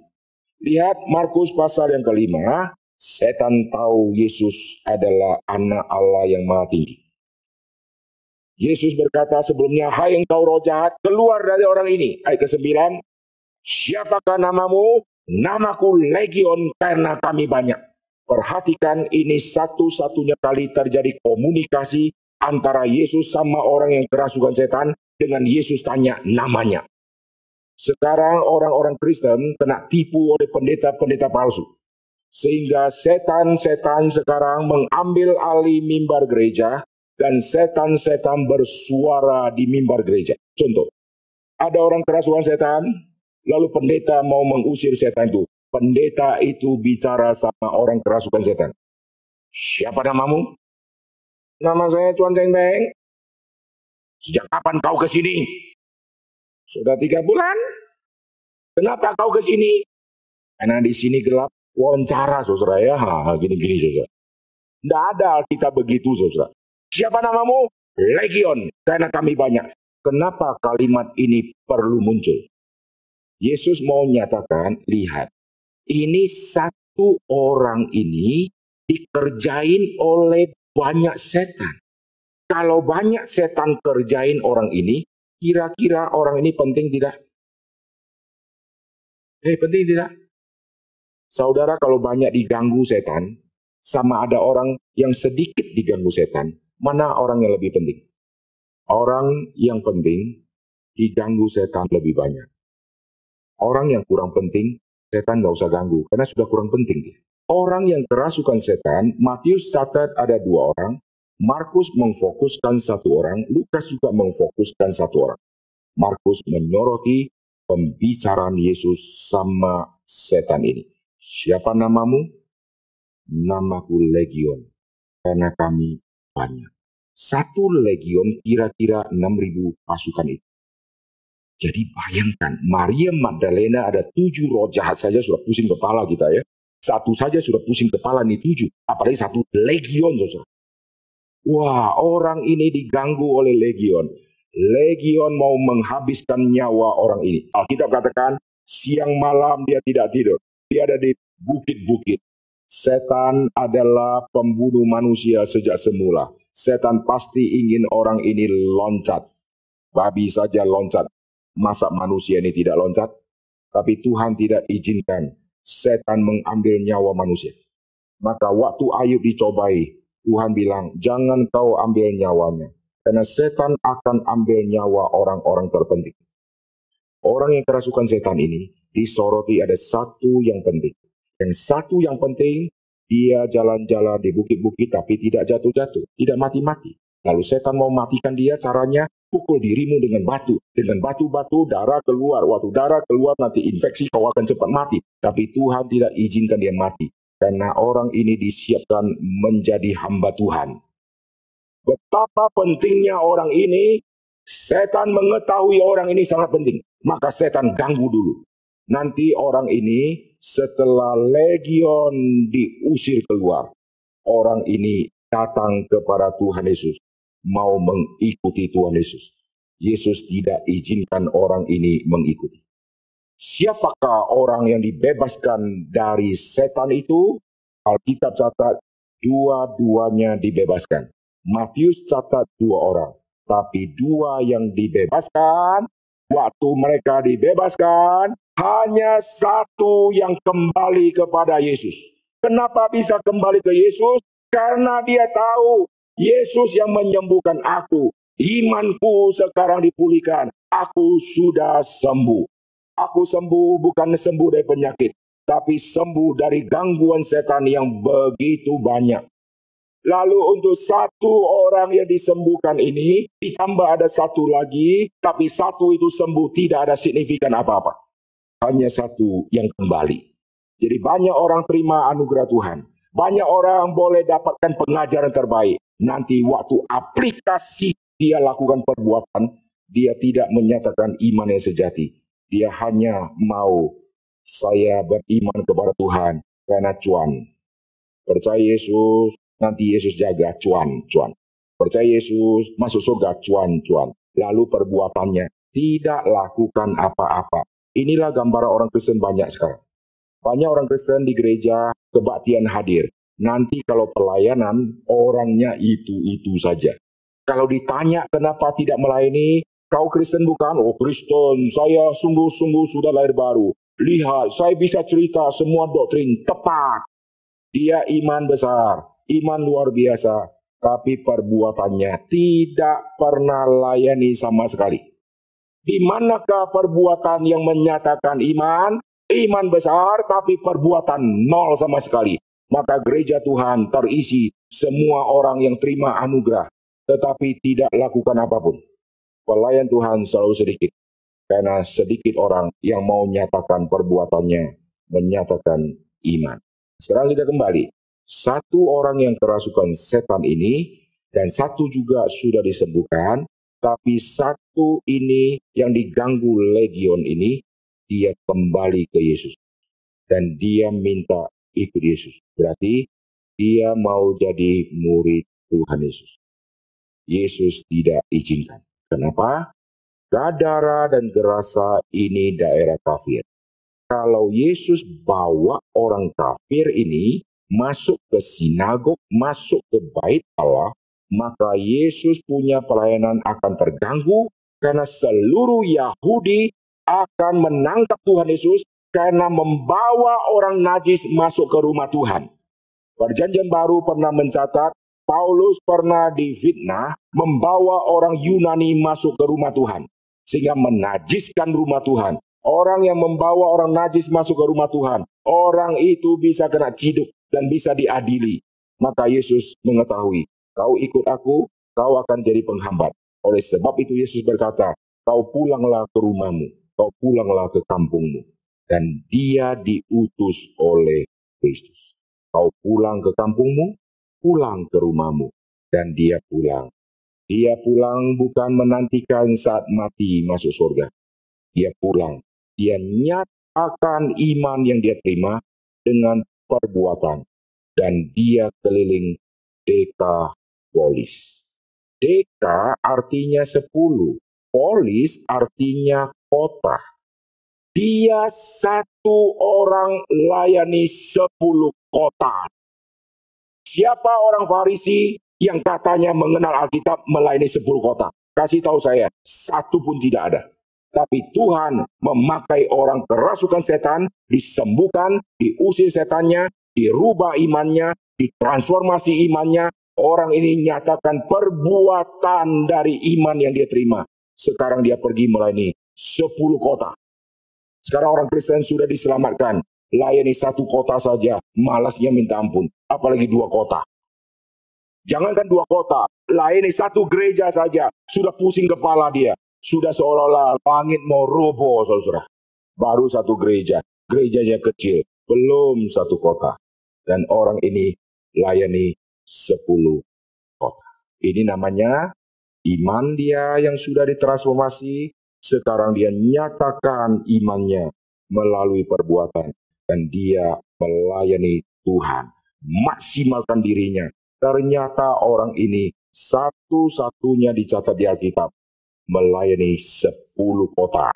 Lihat Markus pasal yang kelima. Setan tahu Yesus adalah anak Allah yang maha tinggi. Yesus berkata sebelumnya, Hai engkau roh jahat, keluar dari orang ini. Ayat ke-9, Siapakah namamu? Namaku Legion karena kami banyak. Perhatikan ini satu-satunya kali terjadi komunikasi antara Yesus sama orang yang kerasukan setan dengan Yesus tanya namanya. Sekarang orang-orang Kristen kena tipu oleh pendeta-pendeta palsu. Sehingga setan-setan sekarang mengambil alih mimbar gereja dan setan-setan bersuara di mimbar gereja. Contoh, ada orang kerasukan setan, lalu pendeta mau mengusir setan itu. Pendeta itu bicara sama orang kerasukan setan. Siapa namamu? Nama saya Cuan Ceng Beng. Sejak kapan kau ke sini? Sudah tiga bulan. Kenapa kau ke sini? Karena di sini gelap. Wawancara, saudara ya. Gini-gini, saudara. Tidak ada kita begitu, saudara. Siapa namamu? Legion, karena kami banyak. Kenapa kalimat ini perlu muncul? Yesus mau nyatakan, lihat, ini satu orang ini dikerjain oleh banyak setan. Kalau banyak setan kerjain orang ini, kira-kira orang ini penting tidak? Eh, penting tidak? Saudara kalau banyak diganggu setan, sama ada orang yang sedikit diganggu setan, mana orang yang lebih penting? Orang yang penting diganggu setan lebih banyak. Orang yang kurang penting, setan nggak usah ganggu, karena sudah kurang penting Orang yang kerasukan setan, Matius catat ada dua orang, Markus memfokuskan satu orang, Lukas juga memfokuskan satu orang. Markus menyoroti pembicaraan Yesus sama setan ini. Siapa namamu? namaku Legion, karena kami banyak. Satu legion kira-kira 6.000 pasukan itu. Jadi bayangkan, Maria Magdalena ada tujuh roh jahat saja sudah pusing kepala kita ya. Satu saja sudah pusing kepala nih tujuh. Apalagi satu legion saudara. Wah orang ini diganggu oleh legion. Legion mau menghabiskan nyawa orang ini. Alkitab katakan siang malam dia tidak tidur. Dia ada di bukit-bukit. Setan adalah pembunuh manusia sejak semula. Setan pasti ingin orang ini loncat. Babi saja loncat. Masa manusia ini tidak loncat? Tapi Tuhan tidak izinkan setan mengambil nyawa manusia. Maka waktu Ayub dicobai, Tuhan bilang, jangan kau ambil nyawanya. Karena setan akan ambil nyawa orang-orang terpenting. Orang yang kerasukan setan ini disoroti ada satu yang penting. Yang satu yang penting, dia jalan-jalan di bukit-bukit tapi tidak jatuh-jatuh, tidak mati-mati. Lalu setan mau matikan dia, caranya pukul dirimu dengan batu. Dengan batu-batu darah keluar. Waktu darah keluar nanti infeksi kau akan cepat mati. Tapi Tuhan tidak izinkan dia mati. Karena orang ini disiapkan menjadi hamba Tuhan. Betapa pentingnya orang ini, setan mengetahui orang ini sangat penting. Maka setan ganggu dulu. Nanti orang ini setelah legion diusir keluar, orang ini datang kepada Tuhan Yesus, mau mengikuti Tuhan Yesus. Yesus tidak izinkan orang ini mengikuti. Siapakah orang yang dibebaskan dari setan itu? Alkitab catat dua-duanya dibebaskan. Matius catat dua orang, tapi dua yang dibebaskan waktu mereka dibebaskan, hanya satu yang kembali kepada Yesus. Kenapa bisa kembali ke Yesus? Karena dia tahu Yesus yang menyembuhkan aku. Imanku sekarang dipulihkan. Aku sudah sembuh. Aku sembuh bukan sembuh dari penyakit, tapi sembuh dari gangguan setan yang begitu banyak. Lalu untuk satu orang yang disembuhkan ini, ditambah ada satu lagi, tapi satu itu sembuh tidak ada signifikan apa-apa. Hanya satu yang kembali. Jadi banyak orang terima anugerah Tuhan. Banyak orang boleh dapatkan pengajaran terbaik. Nanti waktu aplikasi dia lakukan perbuatan, dia tidak menyatakan iman yang sejati. Dia hanya mau saya beriman kepada Tuhan karena cuan. Percaya Yesus, Nanti Yesus jaga cuan, cuan. Percaya Yesus, masuk surga, cuan, cuan. Lalu perbuatannya tidak lakukan apa-apa. Inilah gambaran orang Kristen banyak sekarang. Banyak orang Kristen di gereja kebaktian hadir. Nanti kalau pelayanan, orangnya itu-itu saja. Kalau ditanya kenapa tidak melayani, kau Kristen bukan? Oh Kristen, saya sungguh-sungguh sudah lahir baru. Lihat, saya bisa cerita semua doktrin tepat. Dia iman besar iman luar biasa, tapi perbuatannya tidak pernah layani sama sekali. Di manakah perbuatan yang menyatakan iman? Iman besar, tapi perbuatan nol sama sekali. Maka gereja Tuhan terisi semua orang yang terima anugerah, tetapi tidak lakukan apa pun. Pelayan Tuhan selalu sedikit, karena sedikit orang yang mau menyatakan perbuatannya, menyatakan iman. Sekarang kita kembali satu orang yang kerasukan setan ini dan satu juga sudah disembuhkan, tapi satu ini yang diganggu legion ini, dia kembali ke Yesus. Dan dia minta ikut Yesus. Berarti dia mau jadi murid Tuhan Yesus. Yesus tidak izinkan. Kenapa? Gadara dan Gerasa ini daerah kafir. Kalau Yesus bawa orang kafir ini masuk ke sinagog, masuk ke bait Allah, maka Yesus punya pelayanan akan terganggu karena seluruh Yahudi akan menangkap Tuhan Yesus karena membawa orang najis masuk ke rumah Tuhan. Perjanjian baru pernah mencatat Paulus pernah difitnah membawa orang Yunani masuk ke rumah Tuhan sehingga menajiskan rumah Tuhan. Orang yang membawa orang najis masuk ke rumah Tuhan, orang itu bisa kena ciduk dan bisa diadili. Maka Yesus mengetahui, kau ikut aku, kau akan jadi penghambat. Oleh sebab itu Yesus berkata, kau pulanglah ke rumahmu, kau pulanglah ke kampungmu. Dan dia diutus oleh Kristus. Kau pulang ke kampungmu, pulang ke rumahmu. Dan dia pulang dia pulang bukan menantikan saat mati masuk surga. Dia pulang. Dia nyatakan iman yang dia terima dengan perbuatan. Dan dia keliling deka polis. Deka artinya sepuluh. Polis artinya kota. Dia satu orang layani sepuluh kota. Siapa orang Farisi? yang katanya mengenal Alkitab melayani sepuluh kota. Kasih tahu saya, satu pun tidak ada. Tapi Tuhan memakai orang kerasukan setan, disembuhkan, diusir setannya, dirubah imannya, ditransformasi imannya. Orang ini nyatakan perbuatan dari iman yang dia terima. Sekarang dia pergi melayani sepuluh kota. Sekarang orang Kristen sudah diselamatkan. Layani satu kota saja, malasnya minta ampun. Apalagi dua kota. Jangankan dua kota, lain satu gereja saja sudah pusing kepala dia. Sudah seolah-olah langit mau roboh, saudara. Baru satu gereja, gerejanya kecil, belum satu kota. Dan orang ini layani sepuluh kota. Ini namanya iman dia yang sudah ditransformasi. Sekarang dia nyatakan imannya melalui perbuatan. Dan dia melayani Tuhan. Maksimalkan dirinya Ternyata orang ini satu-satunya dicatat di Alkitab melayani sepuluh kota.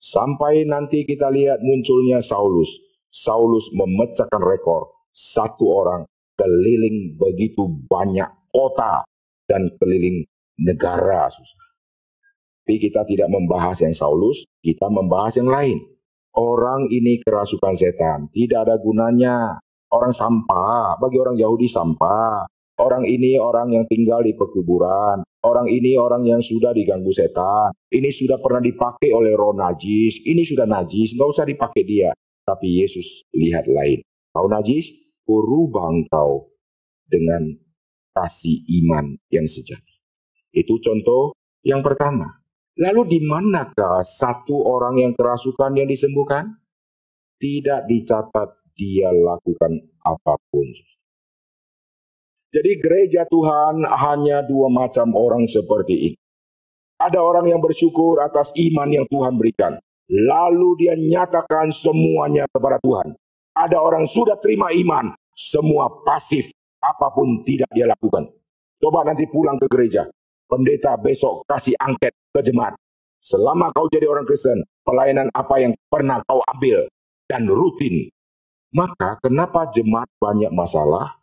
Sampai nanti kita lihat munculnya Saulus. Saulus memecahkan rekor. Satu orang keliling begitu banyak kota dan keliling negara. Tapi kita tidak membahas yang Saulus, kita membahas yang lain. Orang ini kerasukan setan, tidak ada gunanya orang sampah, bagi orang Yahudi sampah. Orang ini orang yang tinggal di pekuburan. Orang ini orang yang sudah diganggu setan. Ini sudah pernah dipakai oleh roh najis. Ini sudah najis, nggak usah dipakai dia. Tapi Yesus lihat lain. Kau najis, kurubah engkau dengan kasih iman yang sejati. Itu contoh yang pertama. Lalu di manakah satu orang yang kerasukan yang disembuhkan? Tidak dicatat dia lakukan apa pun. Jadi gereja Tuhan hanya dua macam orang seperti ini. Ada orang yang bersyukur atas iman yang Tuhan berikan. Lalu dia nyatakan semuanya kepada Tuhan. Ada orang sudah terima iman, semua pasif, apa pun tidak dia lakukan. Coba nanti pulang ke gereja. Pendeta besok kasih angket ke jemaat. Selama kau jadi orang Kristen, pelayanan apa yang pernah kau ambil dan rutin maka kenapa jemaat banyak masalah?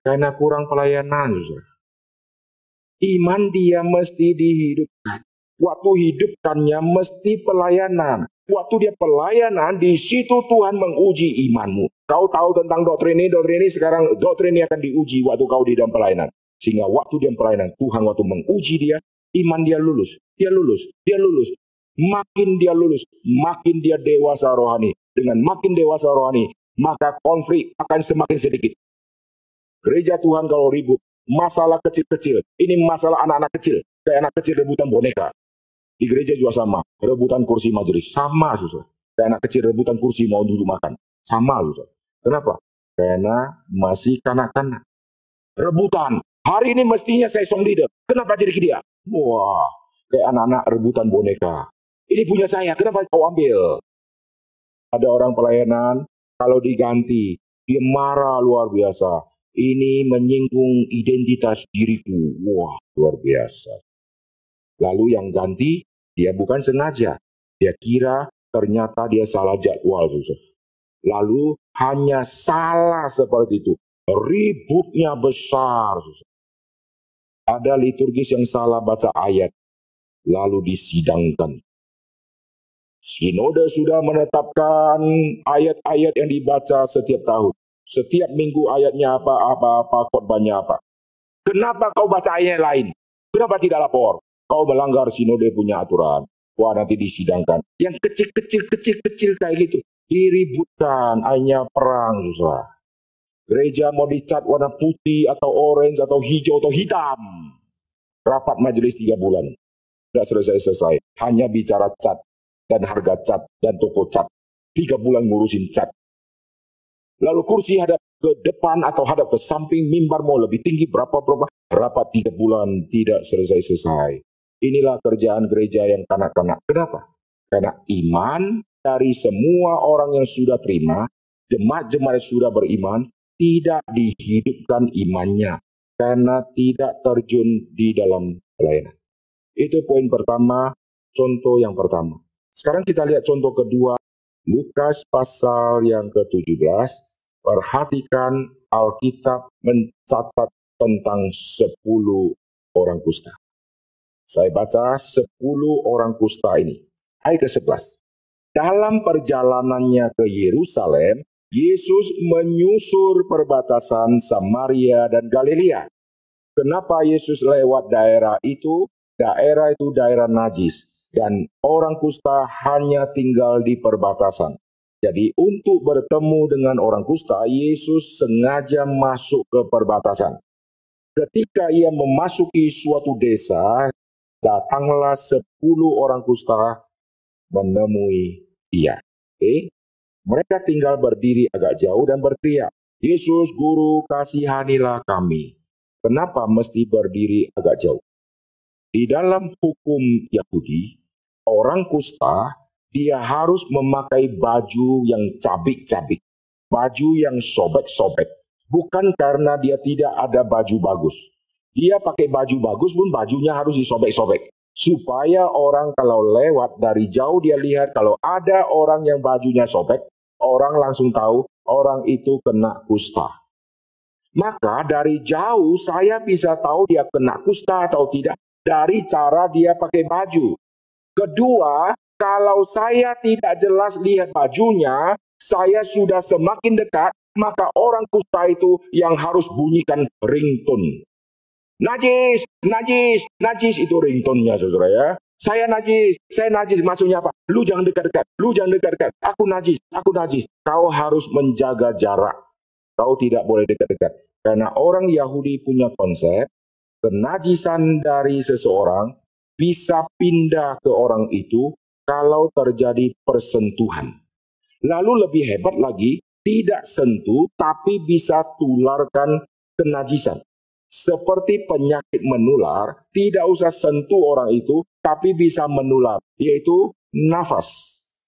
Karena kurang pelayanan. Iman dia mesti dihidupkan. Waktu hidupkannya mesti pelayanan. Waktu dia pelayanan, di situ Tuhan menguji imanmu. Kau tahu tentang doktrin ini, doktrin ini sekarang doktrin ini akan diuji waktu kau di dalam pelayanan. Sehingga waktu dia pelayanan, Tuhan waktu menguji dia, iman dia lulus, dia lulus, dia lulus. Makin dia lulus, makin dia dewasa rohani. Dengan makin dewasa rohani, maka konflik akan semakin sedikit. Gereja Tuhan kalau ribut, masalah kecil-kecil, ini masalah anak-anak kecil, kayak anak kecil rebutan boneka. Di gereja juga sama, rebutan kursi majelis, sama susah. Kayak anak kecil rebutan kursi mau duduk makan, sama susah. Kenapa? Karena masih kanak-kanak. Rebutan, hari ini mestinya saya song leader, kenapa jadi dia? Wah, kayak anak-anak rebutan boneka. Ini punya saya, kenapa kau ambil? Ada orang pelayanan, kalau diganti, dia marah luar biasa. Ini menyinggung identitas diriku. Wah, luar biasa. Lalu yang ganti, dia bukan sengaja. Dia kira ternyata dia salah jadwal. Susah. Lalu hanya salah seperti itu. Ributnya besar. Ada liturgis yang salah baca ayat. Lalu disidangkan. Sinode sudah menetapkan ayat-ayat yang dibaca setiap tahun. Setiap minggu ayatnya apa, apa, apa, khotbahnya apa. Kenapa kau baca ayat lain? Kenapa tidak lapor? Kau melanggar sinode punya aturan. Wah nanti disidangkan. Yang kecil-kecil, kecil-kecil kayak gitu. Diributkan, hanya perang susah. Gereja mau dicat warna putih atau orange atau hijau atau hitam. Rapat majelis tiga bulan. Tidak selesai-selesai. Hanya bicara cat dan harga cat dan toko cat. Tiga bulan ngurusin cat. Lalu kursi hadap ke depan atau hadap ke samping mimbar mau lebih tinggi berapa berapa rapat tiga bulan tidak selesai-selesai. Inilah kerjaan gereja yang kanak-kanak. Kenapa? Karena iman dari semua orang yang sudah terima, jemaat-jemaat yang sudah beriman, tidak dihidupkan imannya karena tidak terjun di dalam pelayanan. Itu poin pertama, contoh yang pertama. Sekarang kita lihat contoh kedua, Lukas pasal yang ke-17. Perhatikan Alkitab mencatat tentang 10 orang kusta. Saya baca 10 orang kusta ini. Ayat ke-11. Dalam perjalanannya ke Yerusalem, Yesus menyusur perbatasan Samaria dan Galilea. Kenapa Yesus lewat daerah itu? Daerah itu daerah najis dan orang kusta hanya tinggal di perbatasan. Jadi untuk bertemu dengan orang kusta, Yesus sengaja masuk ke perbatasan. Ketika ia memasuki suatu desa, datanglah sepuluh orang kusta menemui dia. Oke? Mereka tinggal berdiri agak jauh dan berteriak, Yesus Guru kasihanilah kami. Kenapa mesti berdiri agak jauh? Di dalam hukum Yahudi, orang kusta dia harus memakai baju yang cabik-cabik, baju yang sobek-sobek. Bukan karena dia tidak ada baju bagus. Dia pakai baju bagus pun bajunya harus disobek-sobek. Supaya orang kalau lewat dari jauh dia lihat kalau ada orang yang bajunya sobek, orang langsung tahu orang itu kena kusta. Maka dari jauh saya bisa tahu dia kena kusta atau tidak dari cara dia pakai baju. Kedua, kalau saya tidak jelas lihat bajunya, saya sudah semakin dekat, maka orang kusta itu yang harus bunyikan ringtone. Najis, najis, najis itu ringtone-nya saudara ya. Saya najis, saya najis maksudnya apa? Lu jangan dekat-dekat, lu jangan dekat-dekat. Aku najis, aku najis. Kau harus menjaga jarak. Kau tidak boleh dekat-dekat. Karena orang Yahudi punya konsep, kenajisan dari seseorang bisa pindah ke orang itu kalau terjadi persentuhan. Lalu lebih hebat lagi, tidak sentuh tapi bisa tularkan kenajisan. Seperti penyakit menular, tidak usah sentuh orang itu, tapi bisa menular, yaitu nafas.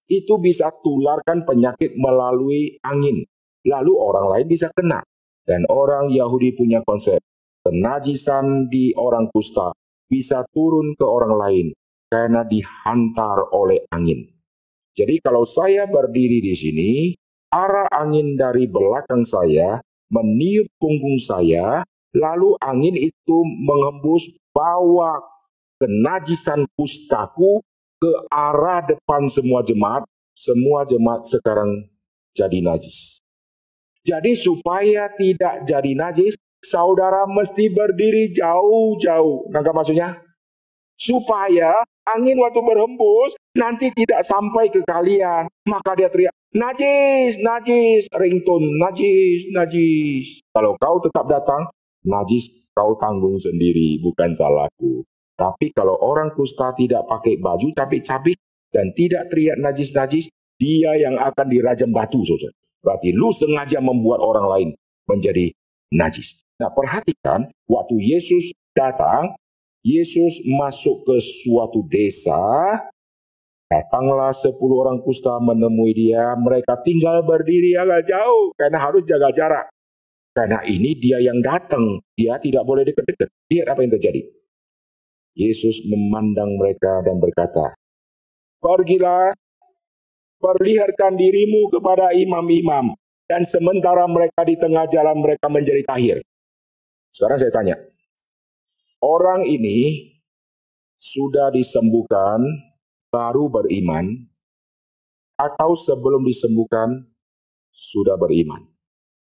Itu bisa tularkan penyakit melalui angin. Lalu orang lain bisa kena. Dan orang Yahudi punya konsep, kenajisan di orang kusta bisa turun ke orang lain karena dihantar oleh angin. Jadi kalau saya berdiri di sini, arah angin dari belakang saya meniup punggung saya, lalu angin itu mengembus bawa kenajisan kustaku ke arah depan semua jemaat. Semua jemaat sekarang jadi najis. Jadi supaya tidak jadi najis, saudara mesti berdiri jauh-jauh. Nangkap maksudnya? Supaya angin waktu berhembus nanti tidak sampai ke kalian. Maka dia teriak, najis, najis, ringtone, najis, najis. Kalau kau tetap datang, najis kau tanggung sendiri, bukan salahku. Tapi kalau orang kusta tidak pakai baju cabik-cabik dan tidak teriak najis-najis, dia yang akan dirajam batu, saudara. Berarti lu sengaja membuat orang lain menjadi najis. Nah perhatikan, waktu Yesus datang, Yesus masuk ke suatu desa, datanglah sepuluh orang kusta menemui dia, mereka tinggal berdiri agak jauh, karena harus jaga jarak. Karena ini dia yang datang, dia tidak boleh dekat-dekat. Lihat apa yang terjadi. Yesus memandang mereka dan berkata, Pergilah, perlihatkan dirimu kepada imam-imam. Dan sementara mereka di tengah jalan mereka menjadi tahir. Sekarang saya tanya, orang ini sudah disembuhkan, baru beriman, atau sebelum disembuhkan, sudah beriman.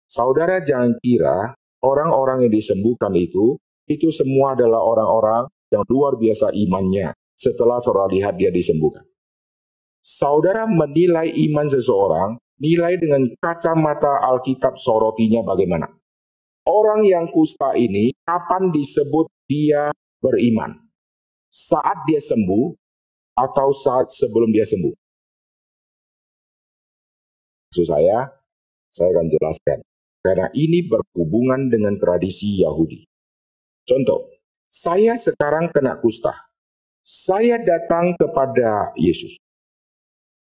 Saudara jangan kira orang-orang yang disembuhkan itu, itu semua adalah orang-orang yang luar biasa imannya setelah saudara lihat dia disembuhkan. Saudara menilai iman seseorang, nilai dengan kacamata Alkitab sorotinya bagaimana. Orang yang kusta ini, kapan disebut dia beriman? Saat dia sembuh atau saat sebelum dia sembuh? Maksud saya, saya akan jelaskan. Karena ini berhubungan dengan tradisi Yahudi. Contoh, saya sekarang kena kusta. Saya datang kepada Yesus.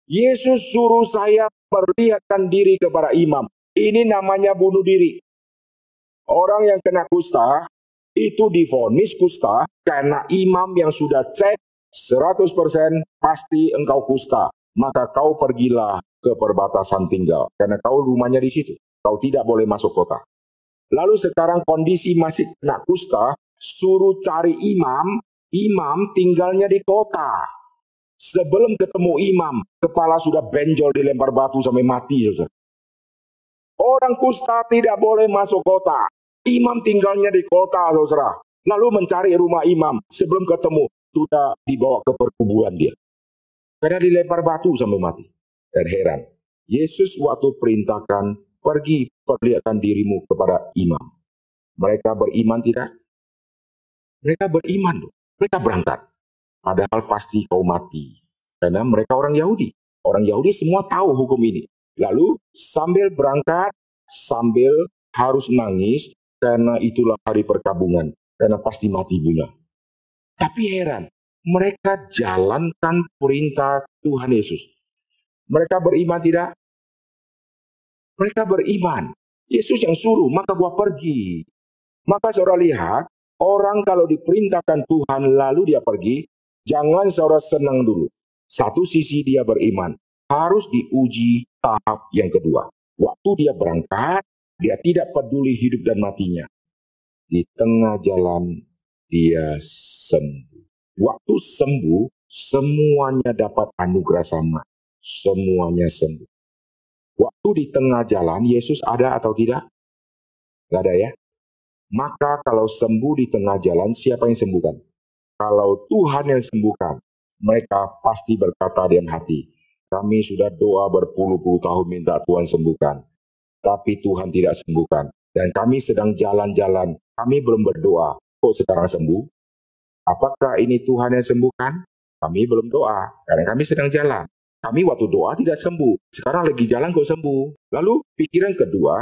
Yesus suruh saya perlihatkan diri kepada imam. Ini namanya bunuh diri. Orang yang kena kusta itu difonis kusta karena imam yang sudah cek 100% pasti engkau kusta. Maka kau pergilah ke perbatasan tinggal karena kau rumahnya di situ. Kau tidak boleh masuk kota. Lalu sekarang kondisi masih kena kusta, suruh cari imam, imam tinggalnya di kota. Sebelum ketemu imam, kepala sudah benjol dilempar batu sampai mati. Orang kusta tidak boleh masuk kota. Imam tinggalnya di kota, saudara. Lalu mencari rumah imam. Sebelum ketemu, sudah dibawa ke perkuburan dia. Karena dilempar batu sampai mati. Dan heran. Yesus waktu perintahkan, pergi perlihatkan dirimu kepada imam. Mereka beriman tidak? Mereka beriman. Mereka berangkat. Padahal pasti kau mati. Karena mereka orang Yahudi. Orang Yahudi semua tahu hukum ini. Lalu sambil berangkat, sambil harus nangis, karena itulah hari perkabungan. Karena pasti mati bunga. Tapi heran, mereka jalankan perintah Tuhan Yesus. Mereka beriman tidak? Mereka beriman. Yesus yang suruh, maka gua pergi. Maka saudara lihat, orang kalau diperintahkan Tuhan lalu dia pergi, Jangan saudara senang dulu. Satu sisi dia beriman. Harus diuji tahap yang kedua. Waktu dia berangkat, dia tidak peduli hidup dan matinya. Di tengah jalan, dia sembuh. Waktu sembuh, semuanya dapat anugerah sama. Semuanya sembuh. Waktu di tengah jalan, Yesus ada atau tidak? Tidak ada ya. Maka kalau sembuh di tengah jalan, siapa yang sembuhkan? Kalau Tuhan yang sembuhkan, mereka pasti berkata dalam hati, kami sudah doa berpuluh-puluh tahun minta Tuhan sembuhkan. Tapi Tuhan tidak sembuhkan. Dan kami sedang jalan-jalan, kami belum berdoa. Kok sekarang sembuh? Apakah ini Tuhan yang sembuhkan? Kami belum doa, karena kami sedang jalan. Kami waktu doa tidak sembuh. Sekarang lagi jalan kok sembuh. Lalu pikiran kedua,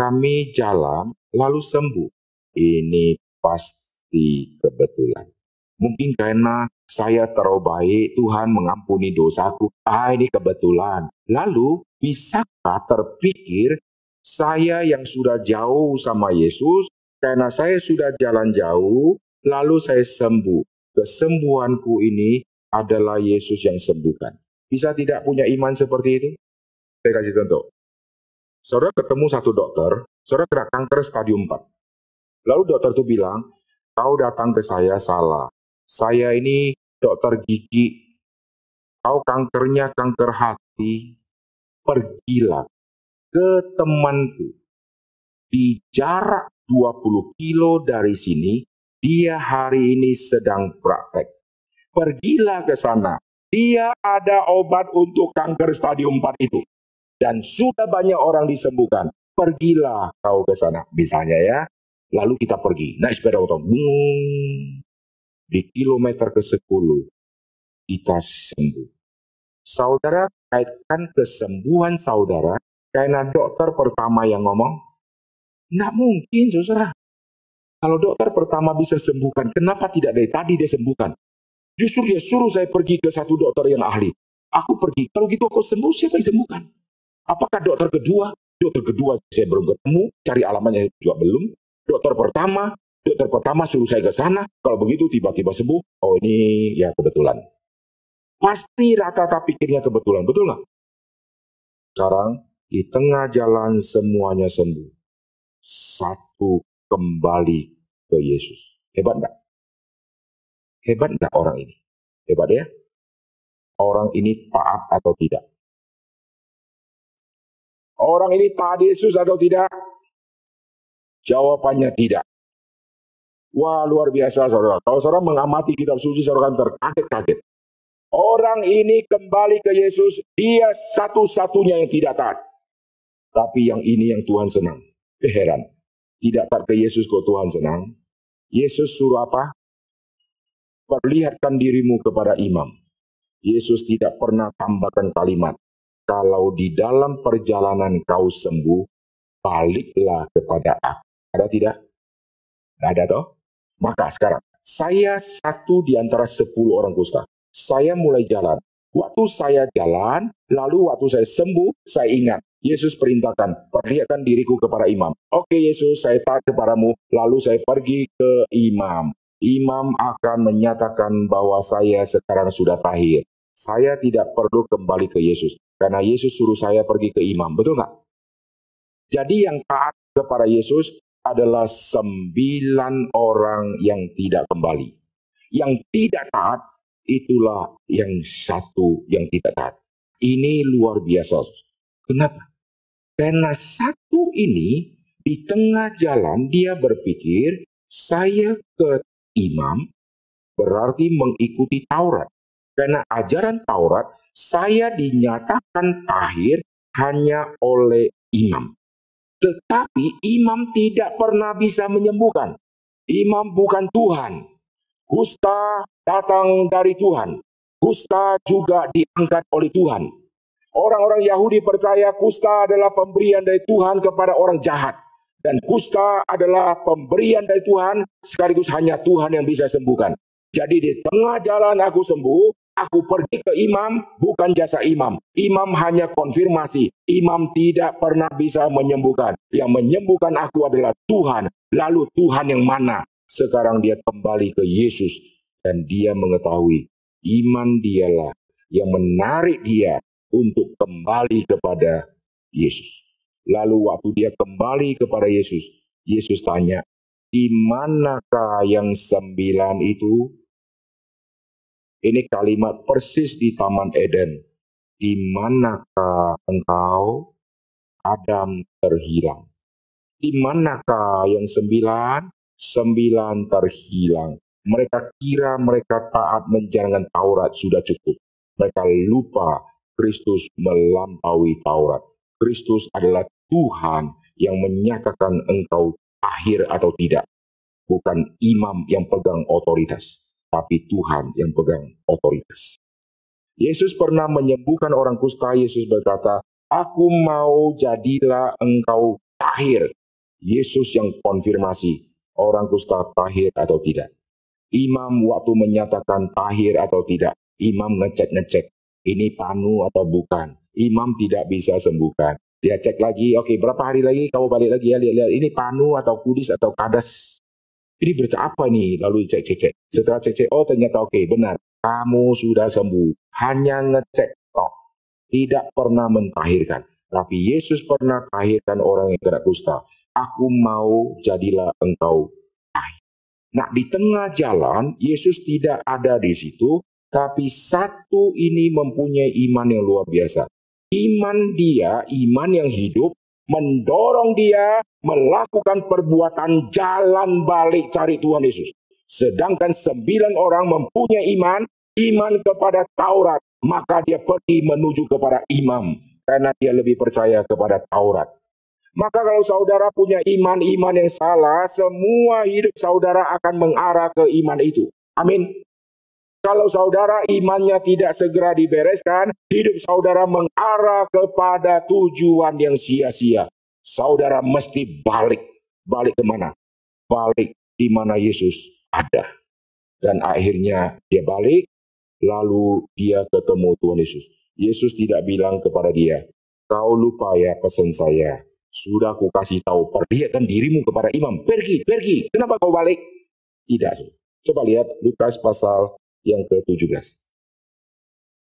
kami jalan lalu sembuh. Ini pasti kebetulan. Mungkin karena saya terlalu Tuhan mengampuni dosaku. Ah, ini kebetulan. Lalu, bisakah terpikir saya yang sudah jauh sama Yesus, karena saya sudah jalan jauh, lalu saya sembuh. Kesembuhanku ini adalah Yesus yang sembuhkan. Bisa tidak punya iman seperti itu? Saya kasih contoh. Saudara ketemu satu dokter, saudara kena kanker stadium 4. Lalu dokter itu bilang, kau datang ke saya salah saya ini dokter gigi, kau kankernya kanker hati, pergilah ke temanku di jarak 20 kilo dari sini, dia hari ini sedang praktek. Pergilah ke sana. Dia ada obat untuk kanker stadium 4 itu. Dan sudah banyak orang disembuhkan. Pergilah kau ke sana. Misalnya ya. Lalu kita pergi. Naik sepeda motor. Di kilometer ke-10 kita sembuh. Saudara kaitkan kesembuhan saudara karena dokter pertama yang ngomong. Tidak mungkin, saudara. Kalau dokter pertama bisa sembuhkan, kenapa tidak dari tadi dia sembuhkan? Justru dia suruh saya pergi ke satu dokter yang ahli. Aku pergi. Kalau gitu aku sembuh, siapa yang sembuhkan? Apakah dokter kedua? Dokter kedua saya belum ketemu, cari alamatnya juga belum. Dokter pertama Dokter pertama suruh saya ke sana, kalau begitu tiba-tiba sembuh, oh ini ya kebetulan. Pasti rata-rata pikirnya kebetulan, betul nggak? Sekarang di tengah jalan semuanya sembuh. Satu kembali ke Yesus. Hebat enggak? Hebat enggak orang ini? Hebat ya? Orang ini taat atau tidak? Orang ini taat Yesus atau tidak? Jawabannya tidak. Wah luar biasa saudara. Kalau saudara mengamati kitab suci saudara akan terkaget-kaget. Orang ini kembali ke Yesus, dia satu-satunya yang tidak taat. Tapi yang ini yang Tuhan senang. Eh, heran. Tidak tak ke Yesus kok Tuhan senang. Yesus suruh apa? Perlihatkan dirimu kepada imam. Yesus tidak pernah tambahkan kalimat. Kalau di dalam perjalanan kau sembuh, baliklah kepada aku. Ada? Tidak ada toh? Maka sekarang, saya satu di antara sepuluh orang kusta. Saya mulai jalan. Waktu saya jalan, lalu waktu saya sembuh, saya ingat Yesus perintahkan, perlihatkan diriku kepada imam. Oke Yesus, saya taat kepadamu, lalu saya pergi ke imam. Imam akan menyatakan bahwa saya sekarang sudah tahir. Saya tidak perlu kembali ke Yesus, karena Yesus suruh saya pergi ke imam. Betul nggak? Jadi yang taat kepada Yesus adalah sembilan orang yang tidak kembali. Yang tidak taat, itulah yang satu yang tidak taat. Ini luar biasa. Kenapa? Karena satu ini di tengah jalan dia berpikir saya ke imam berarti mengikuti Taurat. Karena ajaran Taurat saya dinyatakan tahir hanya oleh imam. Tetapi imam tidak pernah bisa menyembuhkan. Imam bukan Tuhan. Kusta datang dari Tuhan. Kusta juga diangkat oleh Tuhan. Orang-orang Yahudi percaya kusta adalah pemberian dari Tuhan kepada orang jahat. Dan kusta adalah pemberian dari Tuhan, sekaligus hanya Tuhan yang bisa sembuhkan. Jadi di tengah jalan aku sembuh, aku pergi ke imam, bukan jasa imam. Imam hanya konfirmasi. Imam tidak pernah bisa menyembuhkan. Yang menyembuhkan aku adalah Tuhan. Lalu Tuhan yang mana? Sekarang dia kembali ke Yesus. Dan dia mengetahui iman dialah yang menarik dia untuk kembali kepada Yesus. Lalu waktu dia kembali kepada Yesus, Yesus tanya, di manakah yang sembilan itu? Ini kalimat persis di Taman Eden. Di manakah engkau? Adam terhilang. Di manakah yang sembilan? Sembilan terhilang. Mereka kira mereka taat menjalankan Taurat sudah cukup. Mereka lupa Kristus melampaui Taurat. Kristus adalah Tuhan yang menyatakan engkau akhir atau tidak. Bukan imam yang pegang otoritas, tapi Tuhan yang pegang otoritas. Yesus pernah menyembuhkan orang kusta. Yesus berkata, Aku mau jadilah engkau tahir. Yesus yang konfirmasi orang kusta tahir atau tidak. Imam waktu menyatakan tahir atau tidak, imam ngecek-ngecek ini panu atau bukan. Imam tidak bisa sembuhkan. Dia cek lagi, oke okay, berapa hari lagi kamu balik lagi ya, lihat-lihat ini panu atau kudis atau kadas. Ini berita apa nih? Lalu cek-cek. Setelah cek-cek, oh ternyata oke, okay, benar. Kamu sudah sembuh. Hanya ngecek tok. Tidak pernah mentahirkan. Tapi Yesus pernah tahirkan orang yang kena kusta. Aku mau jadilah engkau Nah di tengah jalan, Yesus tidak ada di situ, tapi satu ini mempunyai iman yang luar biasa. Iman dia, iman yang hidup, mendorong dia melakukan perbuatan jalan balik cari Tuhan Yesus. Sedangkan sembilan orang mempunyai iman, iman kepada Taurat, maka dia pergi menuju kepada imam karena dia lebih percaya kepada Taurat. Maka kalau saudara punya iman-iman yang salah, semua hidup saudara akan mengarah ke iman itu. Amin. Kalau saudara imannya tidak segera dibereskan, hidup saudara mengarah kepada tujuan yang sia-sia. Saudara mesti balik. Balik ke mana? Balik di mana Yesus ada. Dan akhirnya dia balik, lalu dia ketemu Tuhan Yesus. Yesus tidak bilang kepada dia, kau lupa ya pesan saya. Sudah aku kasih tahu, perlihatkan dirimu kepada imam. Pergi, pergi. Kenapa kau balik? Tidak. Coba lihat Lukas pasal yang ke-17.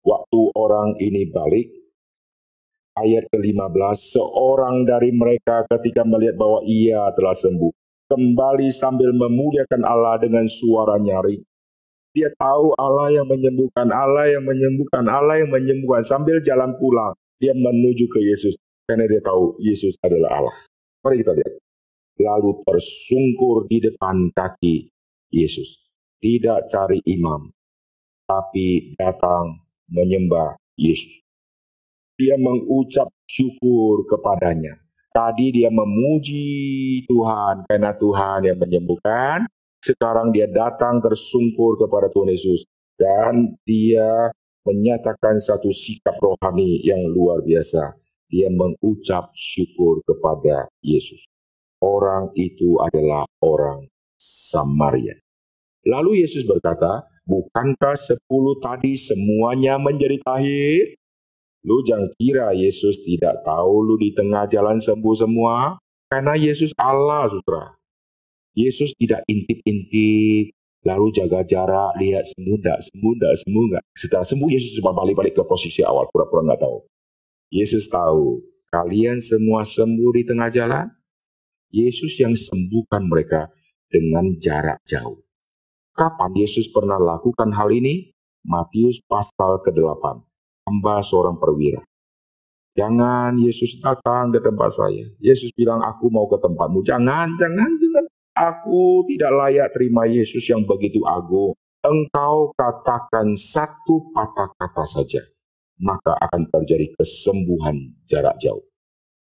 Waktu orang ini balik, ayat ke-15, seorang dari mereka ketika melihat bahwa ia telah sembuh, kembali sambil memuliakan Allah dengan suara nyaring. Dia tahu Allah yang menyembuhkan, Allah yang menyembuhkan, Allah yang menyembuhkan. Sambil jalan pulang, dia menuju ke Yesus. Karena dia tahu Yesus adalah Allah. Mari kita lihat. Lalu tersungkur di depan kaki Yesus. Tidak cari imam, tapi datang menyembah Yesus dia mengucap syukur kepadanya. Tadi dia memuji Tuhan karena Tuhan yang menyembuhkan. Sekarang dia datang tersungkur kepada Tuhan Yesus. Dan dia menyatakan satu sikap rohani yang luar biasa. Dia mengucap syukur kepada Yesus. Orang itu adalah orang Samaria. Lalu Yesus berkata, bukankah sepuluh tadi semuanya menjadi tahir? Lu jangan kira Yesus tidak tahu lu di tengah jalan sembuh semua. Karena Yesus Allah, saudara. Yesus tidak intip-intip, lalu jaga jarak, lihat sembuh enggak, sembuh enggak, sembuh enggak. Setelah sembuh, Yesus cuma balik-balik ke posisi awal, pura-pura enggak tahu. Yesus tahu, kalian semua sembuh di tengah jalan. Yesus yang sembuhkan mereka dengan jarak jauh. Kapan Yesus pernah lakukan hal ini? Matius pasal ke-8 hamba seorang perwira. Jangan Yesus datang ke tempat saya. Yesus bilang, aku mau ke tempatmu. Jangan, jangan, jangan. Aku tidak layak terima Yesus yang begitu agung. Engkau katakan satu patah kata saja. Maka akan terjadi kesembuhan jarak jauh.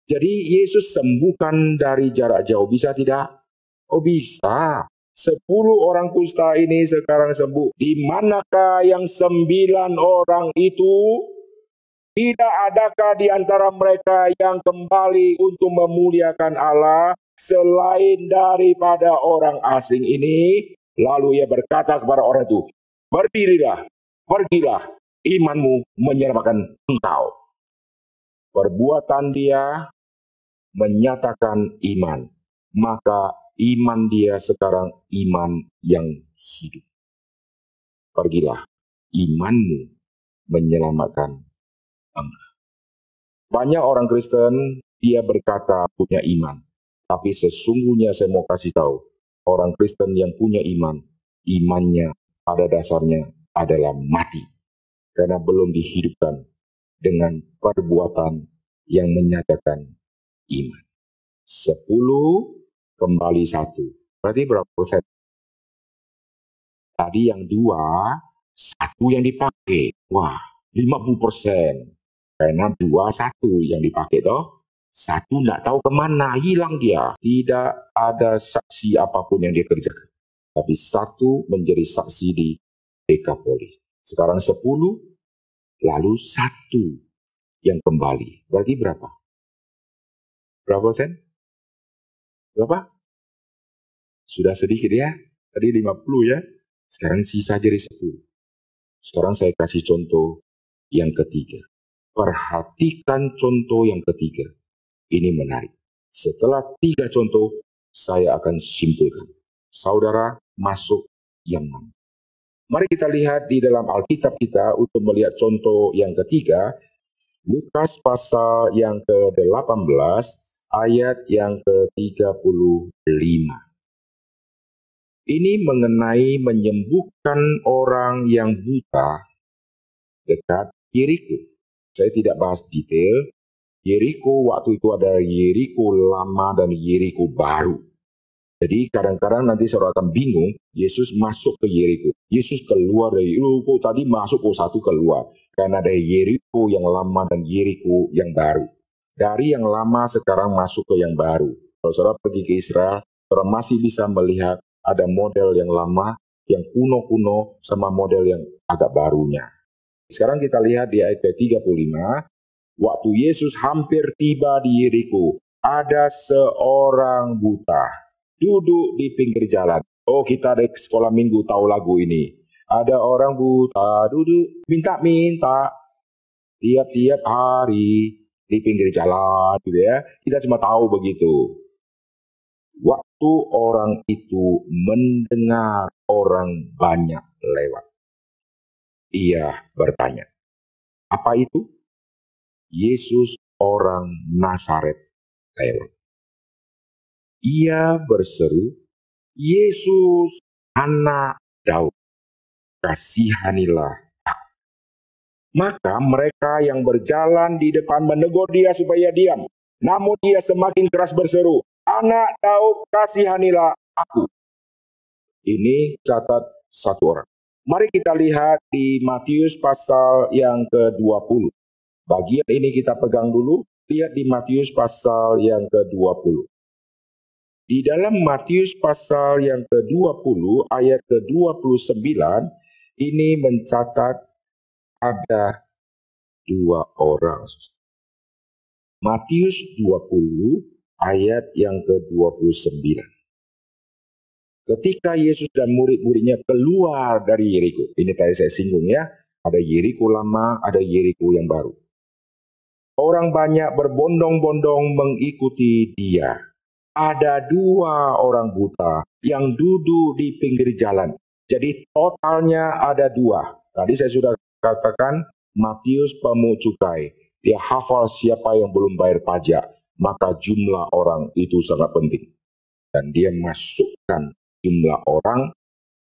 Jadi Yesus sembuhkan dari jarak jauh. Bisa tidak? Oh bisa. Sepuluh orang kusta ini sekarang sembuh. Di manakah yang sembilan orang itu? Tidak adakah di antara mereka yang kembali untuk memuliakan Allah selain daripada orang asing ini? Lalu ia berkata kepada orang itu, berdirilah, pergilah, imanmu menyelamatkan engkau. Perbuatan dia menyatakan iman, maka iman dia sekarang iman yang hidup. Pergilah, imanmu menyelamatkan engkau. Banyak orang Kristen, dia berkata punya iman. Tapi sesungguhnya saya mau kasih tahu, orang Kristen yang punya iman, imannya pada dasarnya adalah mati. Karena belum dihidupkan dengan perbuatan yang menyatakan iman. Sepuluh kembali satu. Berarti berapa persen? Tadi yang dua, satu yang dipakai. Wah, 50 persen. Karena dua, satu yang dipakai toh. Satu tidak tahu ke mana, hilang dia. Tidak ada saksi apa pun yang dia kerjakan. Tapi satu menjadi saksi di Dekapoli. Sekarang sepuluh, lalu satu yang kembali. Berarti berapa? Berapa persen? Berapa? Sudah sedikit ya. Tadi 50 ya. Sekarang sisa jadi 10. Sekarang saya kasih contoh yang ketiga. Perhatikan contoh yang ketiga. Ini menarik. Setelah tiga contoh, saya akan simpulkan. Saudara masuk yang mana? Mari kita lihat di dalam Alkitab kita untuk melihat contoh yang ketiga. Lukas pasal yang ke-18 ayat yang ke-35. Ini mengenai menyembuhkan orang yang buta dekat Yeriko. Saya tidak bahas detail. Yeriko waktu itu ada Yeriko lama dan Yeriko baru. Jadi kadang-kadang nanti saudara akan bingung, Yesus masuk ke Yeriko. Yesus keluar dari Yeriko, tadi masuk ke satu keluar. Karena ada Yeriko yang lama dan Yeriko yang baru dari yang lama sekarang masuk ke yang baru. Kalau saudara pergi ke Israel, saudara masih bisa melihat ada model yang lama, yang kuno-kuno, sama model yang agak barunya. Sekarang kita lihat di ayat 35, waktu Yesus hampir tiba di Yeriko, ada seorang buta duduk di pinggir jalan. Oh kita dari sekolah minggu tahu lagu ini. Ada orang buta duduk minta-minta tiap-tiap hari di pinggir jalan gitu ya. Kita cuma tahu begitu. Waktu orang itu mendengar orang banyak lewat. Ia bertanya, Apa itu? Yesus orang Nazaret lewat. Ia berseru, Yesus anak Daud, kasihanilah maka mereka yang berjalan di depan menegur dia supaya diam. Namun dia semakin keras berseru, Anak Daud kasihanilah aku. Ini catat satu orang. Mari kita lihat di Matius pasal yang ke-20. Bagian ini kita pegang dulu. Lihat di Matius pasal yang ke-20. Di dalam Matius pasal yang ke-20 ayat ke-29 ini mencatat ada dua orang. Matius 20 ayat yang ke-29. Ketika Yesus dan murid-muridnya keluar dari Yeriko. Ini tadi saya singgung ya. Ada Yeriko lama, ada Yeriko yang baru. Orang banyak berbondong-bondong mengikuti dia. Ada dua orang buta yang duduk di pinggir jalan. Jadi totalnya ada dua. Tadi saya sudah katakan Matius pemungut cukai. Dia hafal siapa yang belum bayar pajak. Maka jumlah orang itu sangat penting. Dan dia masukkan jumlah orang.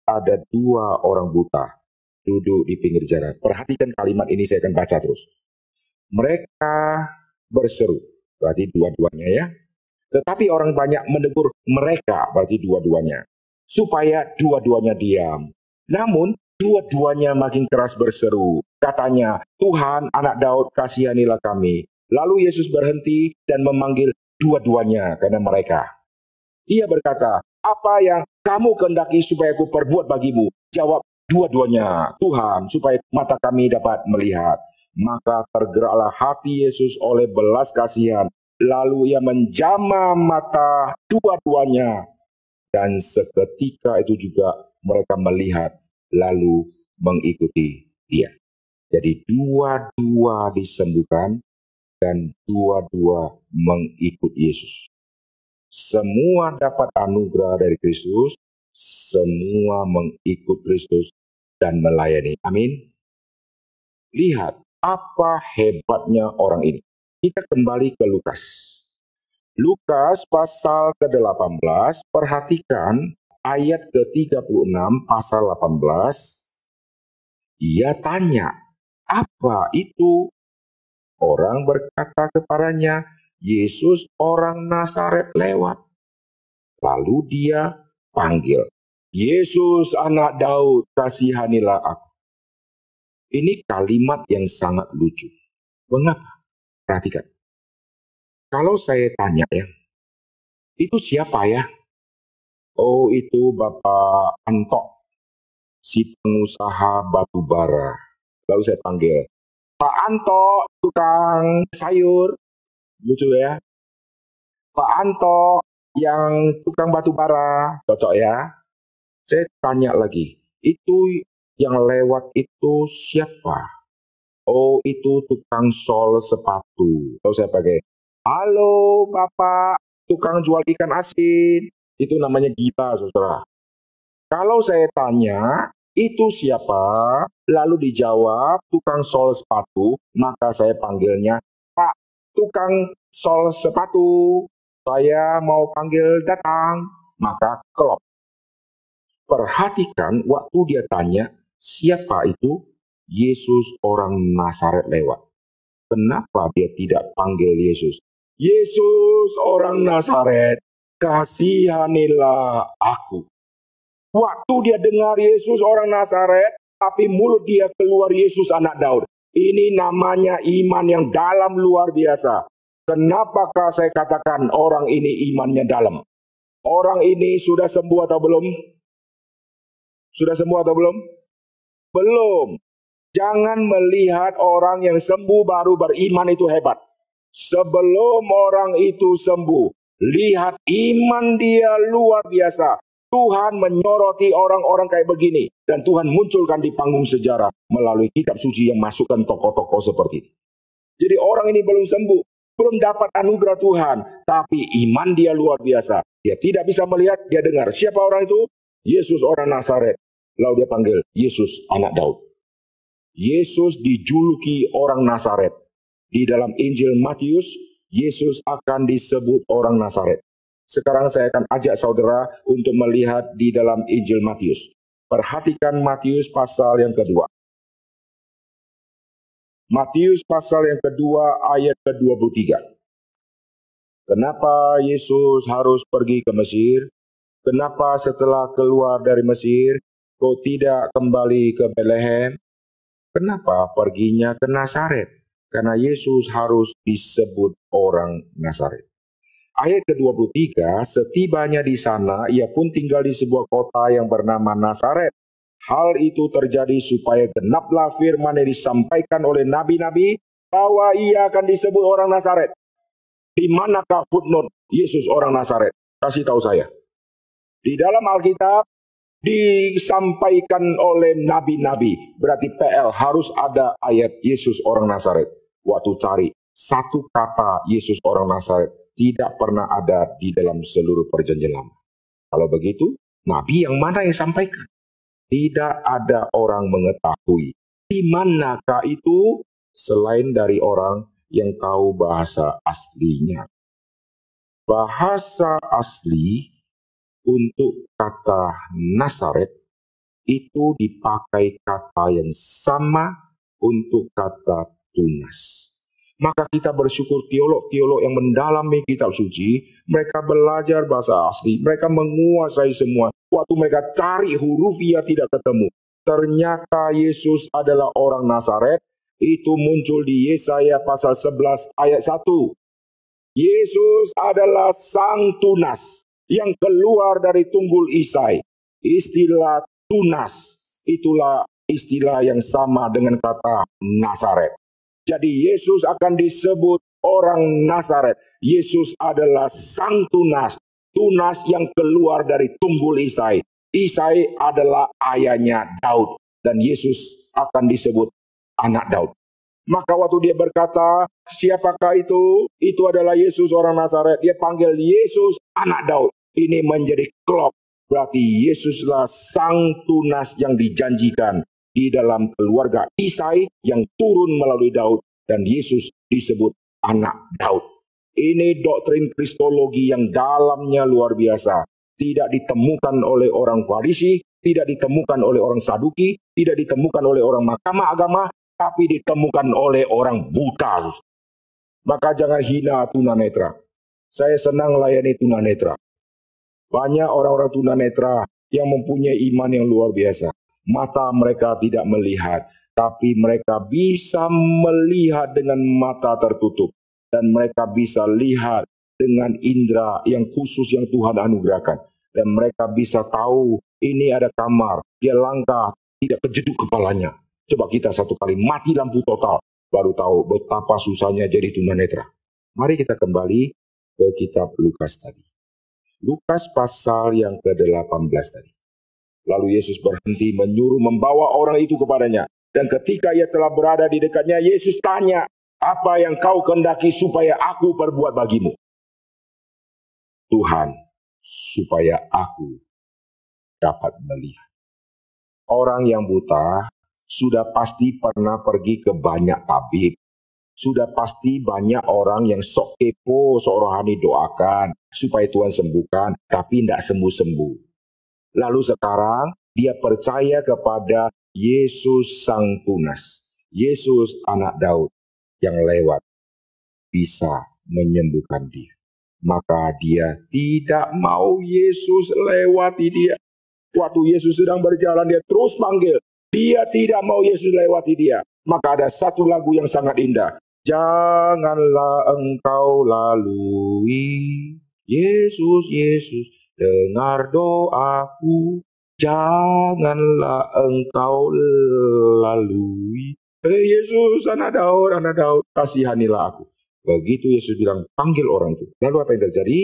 Ada dua orang buta duduk di pinggir jalan. Perhatikan kalimat ini saya akan baca terus. Mereka berseru. Berarti dua-duanya ya. Tetapi orang banyak menegur mereka. Berarti dua-duanya. Supaya dua-duanya diam. Namun Dua-duanya makin keras berseru. Katanya, Tuhan anak Daud kasihanilah kami. Lalu Yesus berhenti dan memanggil dua-duanya karena mereka. Ia berkata, apa yang kamu kehendaki supaya aku perbuat bagimu? Jawab dua-duanya, Tuhan, supaya mata kami dapat melihat. Maka tergeraklah hati Yesus oleh belas kasihan. Lalu ia menjama mata dua-duanya. Dan seketika itu juga mereka melihat lalu mengikuti dia. Jadi dua-dua disembuhkan dan dua-dua mengikut Yesus. Semua dapat anugerah dari Kristus, semua mengikut Kristus dan melayani. Amin. Lihat apa hebatnya orang ini. Kita kembali ke Lukas. Lukas pasal ke-18, perhatikan ayat ke-36 pasal 18, ia tanya, apa itu? Orang berkata kepadanya, Yesus orang Nazaret lewat. Lalu dia panggil, Yesus anak Daud, kasihanilah aku. Ini kalimat yang sangat lucu. Mengapa? Perhatikan. Kalau saya tanya ya, itu siapa ya? Oh itu Bapak Antok, si pengusaha batu bara. Lalu saya panggil, Pak Anto, tukang sayur. Lucu ya. Pak Anto, yang tukang batu bara. Cocok ya. Saya tanya lagi, itu yang lewat itu siapa? Oh itu tukang sol sepatu. Lalu saya pakai, halo Bapak, tukang jual ikan asin. Itu namanya gita, saudara. Kalau saya tanya, itu siapa? Lalu dijawab tukang sol sepatu, maka saya panggilnya, Pak, tukang sol sepatu, saya mau panggil datang, maka klop. Perhatikan waktu dia tanya, siapa itu? Yesus orang Nazaret lewat. Kenapa dia tidak panggil Yesus? Yesus orang Nazaret, kasihanilah aku. Waktu dia dengar Yesus orang Nazaret, tapi mulut dia keluar Yesus anak Daud. Ini namanya iman yang dalam luar biasa. Kenapakah saya katakan orang ini imannya dalam? Orang ini sudah sembuh atau belum? Sudah sembuh atau belum? Belum. Jangan melihat orang yang sembuh baru beriman itu hebat. Sebelum orang itu sembuh, Lihat iman dia luar biasa. Tuhan menyoroti orang-orang kayak begini. Dan Tuhan munculkan di panggung sejarah melalui kitab suci yang masukkan tokoh-tokoh seperti ini. Jadi orang ini belum sembuh. Belum dapat anugerah Tuhan. Tapi iman dia luar biasa. Dia tidak bisa melihat, dia dengar. Siapa orang itu? Yesus orang Nazaret. Lalu dia panggil, Yesus anak Daud. Yesus dijuluki orang Nazaret. Di dalam Injil Matius, Yesus akan disebut orang Nazaret. Sekarang saya akan ajak saudara untuk melihat di dalam Injil Matius. Perhatikan Matius pasal yang kedua. Matius pasal yang kedua ayat ke-23. Kenapa Yesus harus pergi ke Mesir? Kenapa setelah keluar dari Mesir, kau tidak kembali ke Bethlehem? Kenapa perginya ke Nazaret? Karena Yesus harus disebut orang Nazaret. Ayat ke-23, setibanya di sana, ia pun tinggal di sebuah kota yang bernama Nazaret. Hal itu terjadi supaya genaplah firman yang disampaikan oleh nabi-nabi bahwa ia akan disebut orang Nazaret. Di manakah footnote Yesus orang Nazaret? Kasih tahu saya. Di dalam Alkitab disampaikan oleh nabi-nabi. Berarti PL harus ada ayat Yesus orang Nazaret. Waktu cari satu kata Yesus orang Nazaret tidak pernah ada di dalam seluruh perjanjian lama. Kalau begitu, nabi yang mana yang sampaikan? Tidak ada orang mengetahui. Di manakah itu selain dari orang yang tahu bahasa aslinya? Bahasa asli untuk kata Nasaret itu dipakai kata yang sama untuk kata tunas. Maka kita bersyukur teolog-teolog yang mendalami kitab suci, mereka belajar bahasa asli, mereka menguasai semua. Waktu mereka cari huruf ia tidak ketemu. Ternyata Yesus adalah orang Nazaret, itu muncul di Yesaya pasal 11 ayat 1. Yesus adalah sang tunas yang keluar dari tunggul Isai. Istilah tunas itulah istilah yang sama dengan kata Nazaret. Jadi Yesus akan disebut orang Nazaret. Yesus adalah sang tunas. Tunas yang keluar dari tunggul Isai. Isai adalah ayahnya Daud. Dan Yesus akan disebut anak Daud. Maka waktu dia berkata, siapakah itu? Itu adalah Yesus orang Nazaret. Dia panggil Yesus anak Daud ini menjadi klop. Berarti Yesuslah sang tunas yang dijanjikan di dalam keluarga Isai yang turun melalui Daud dan Yesus disebut anak Daud. Ini doktrin kristologi yang dalamnya luar biasa. Tidak ditemukan oleh orang Farisi, tidak ditemukan oleh orang Saduki, tidak ditemukan oleh orang mahkamah agama, tapi ditemukan oleh orang buta. Maka jangan hina tunanetra. Saya senang layani tunanetra. Banyak orang-orang tunanetra yang mempunyai iman yang luar biasa. Mata mereka tidak melihat, tapi mereka bisa melihat dengan mata tertutup. Dan mereka bisa lihat dengan indera yang khusus yang Tuhan anugerahkan. Dan mereka bisa tahu ini ada kamar, dia langkah, tidak kejeduk kepalanya. Coba kita satu kali mati lampu total, baru tahu betapa susahnya jadi tunanetra. Mari kita kembali ke kitab Lukas tadi. Lukas pasal yang ke-18 tadi. Lalu Yesus berhenti menyuruh membawa orang itu kepadanya. Dan ketika ia telah berada di dekatnya, Yesus tanya, apa yang kau kendaki supaya aku perbuat bagimu? Tuhan, supaya aku dapat melihat. Orang yang buta sudah pasti pernah pergi ke banyak tabib, sudah pasti banyak orang yang sok kepo, sok rohani doakan supaya Tuhan sembuhkan, tapi tidak sembuh-sembuh. Lalu sekarang dia percaya kepada Yesus Sang Tunas. Yesus anak Daud yang lewat bisa menyembuhkan dia. Maka dia tidak mau Yesus lewati dia. Waktu Yesus sedang berjalan dia terus panggil. Dia tidak mau Yesus lewati dia. Maka ada satu lagu yang sangat indah. Janganlah engkau lalui. Yesus, Yesus, dengar doaku. Janganlah engkau lalui. Eh Yesus, anak Daud, anak Daud, kasihanilah aku. Begitu Yesus bilang, panggil orang itu. Lalu apa yang terjadi?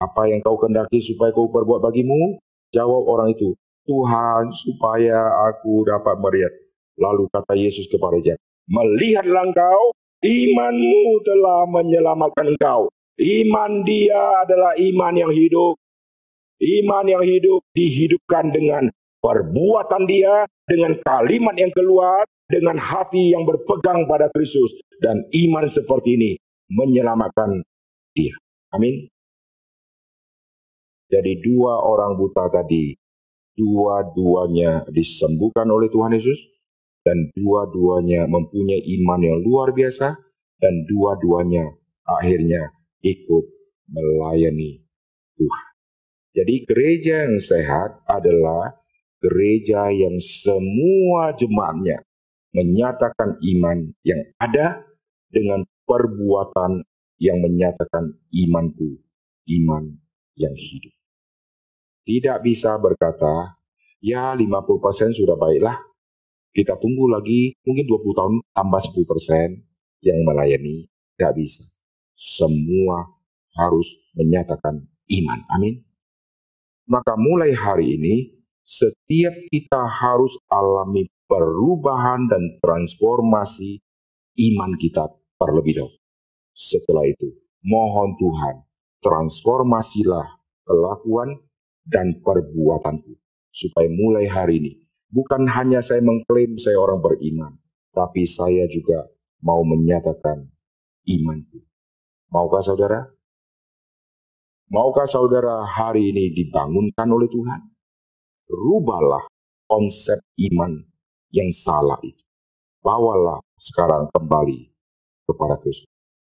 Apa yang kau kendaki supaya kau perbuat bagimu? Jawab orang itu, Tuhan supaya aku dapat melihat. Lalu kata Yesus kepada dia, Melihatlah engkau, imanmu telah menyelamatkan engkau. Iman dia adalah iman yang hidup. Iman yang hidup dihidupkan dengan perbuatan dia, dengan kalimat yang keluar, dengan hati yang berpegang pada Kristus. Dan iman seperti ini menyelamatkan dia. Amin. Jadi dua orang buta tadi, dua-duanya disembuhkan oleh Tuhan Yesus, dan dua-duanya mempunyai iman yang luar biasa, dan dua-duanya akhirnya ikut melayani Tuhan. Jadi gereja yang sehat adalah gereja yang semua jemaatnya menyatakan iman yang ada dengan perbuatan yang menyatakan imanku, iman yang hidup. Tidak bisa berkata, ya 50% sudah baiklah, kita tunggu lagi mungkin 20 tahun tambah 10% yang melayani. Tidak bisa. Semua harus menyatakan iman. Amin. Maka mulai hari ini, setiap kita harus alami perubahan dan transformasi iman kita terlebih dahulu. Setelah itu, mohon Tuhan, transformasilah kelakuan dan perbuatanku. Supaya mulai hari ini, bukan hanya saya mengklaim saya orang beriman, tapi saya juga mau menyatakan imanku. Maukah saudara? Maukah saudara hari ini dibangunkan oleh Tuhan? Rubahlah konsep iman yang salah itu. Bawalah sekarang kembali kepada Kristus.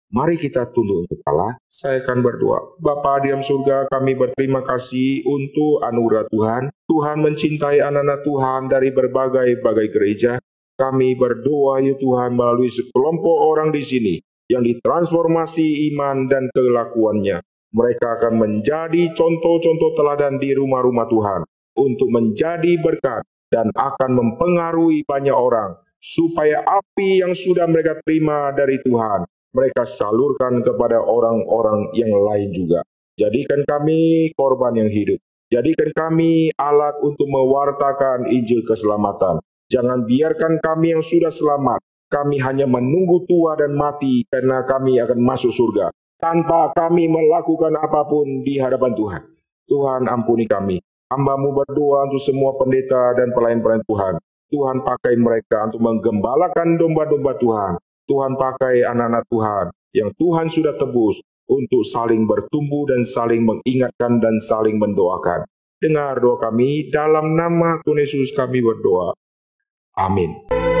Mari kita tunduk untuk Allah. Saya akan berdoa. Bapa diam surga, kami berterima kasih untuk anugerah Tuhan. Tuhan mencintai anak-anak Tuhan dari berbagai-bagai gereja. Kami berdoa ya Tuhan melalui sekelompok orang di sini yang ditransformasi iman dan kelakuannya mereka akan menjadi contoh-contoh teladan di rumah-rumah Tuhan untuk menjadi berkat dan akan mempengaruhi banyak orang supaya api yang sudah mereka terima dari Tuhan mereka salurkan kepada orang-orang yang lain juga. Jadikan kami korban yang hidup. Jadikan kami alat untuk mewartakan Injil keselamatan. Jangan biarkan kami yang sudah selamat. Kami hanya menunggu tua dan mati karena kami akan masuk surga tanpa kami melakukan apa pun di hadapan Tuhan. Tuhan ampuni kami. Hambamu berdoa untuk semua pendeta dan pelayan-pelayan Tuhan. Tuhan pakai mereka untuk menggembalakan domba-domba Tuhan. Tuhan pakai anak-anak Tuhan yang Tuhan sudah tebus untuk saling bertumbuh dan saling mengingatkan dan saling mendoakan. Dengar doa kami dalam nama Tuhan Yesus kami berdoa. Amin.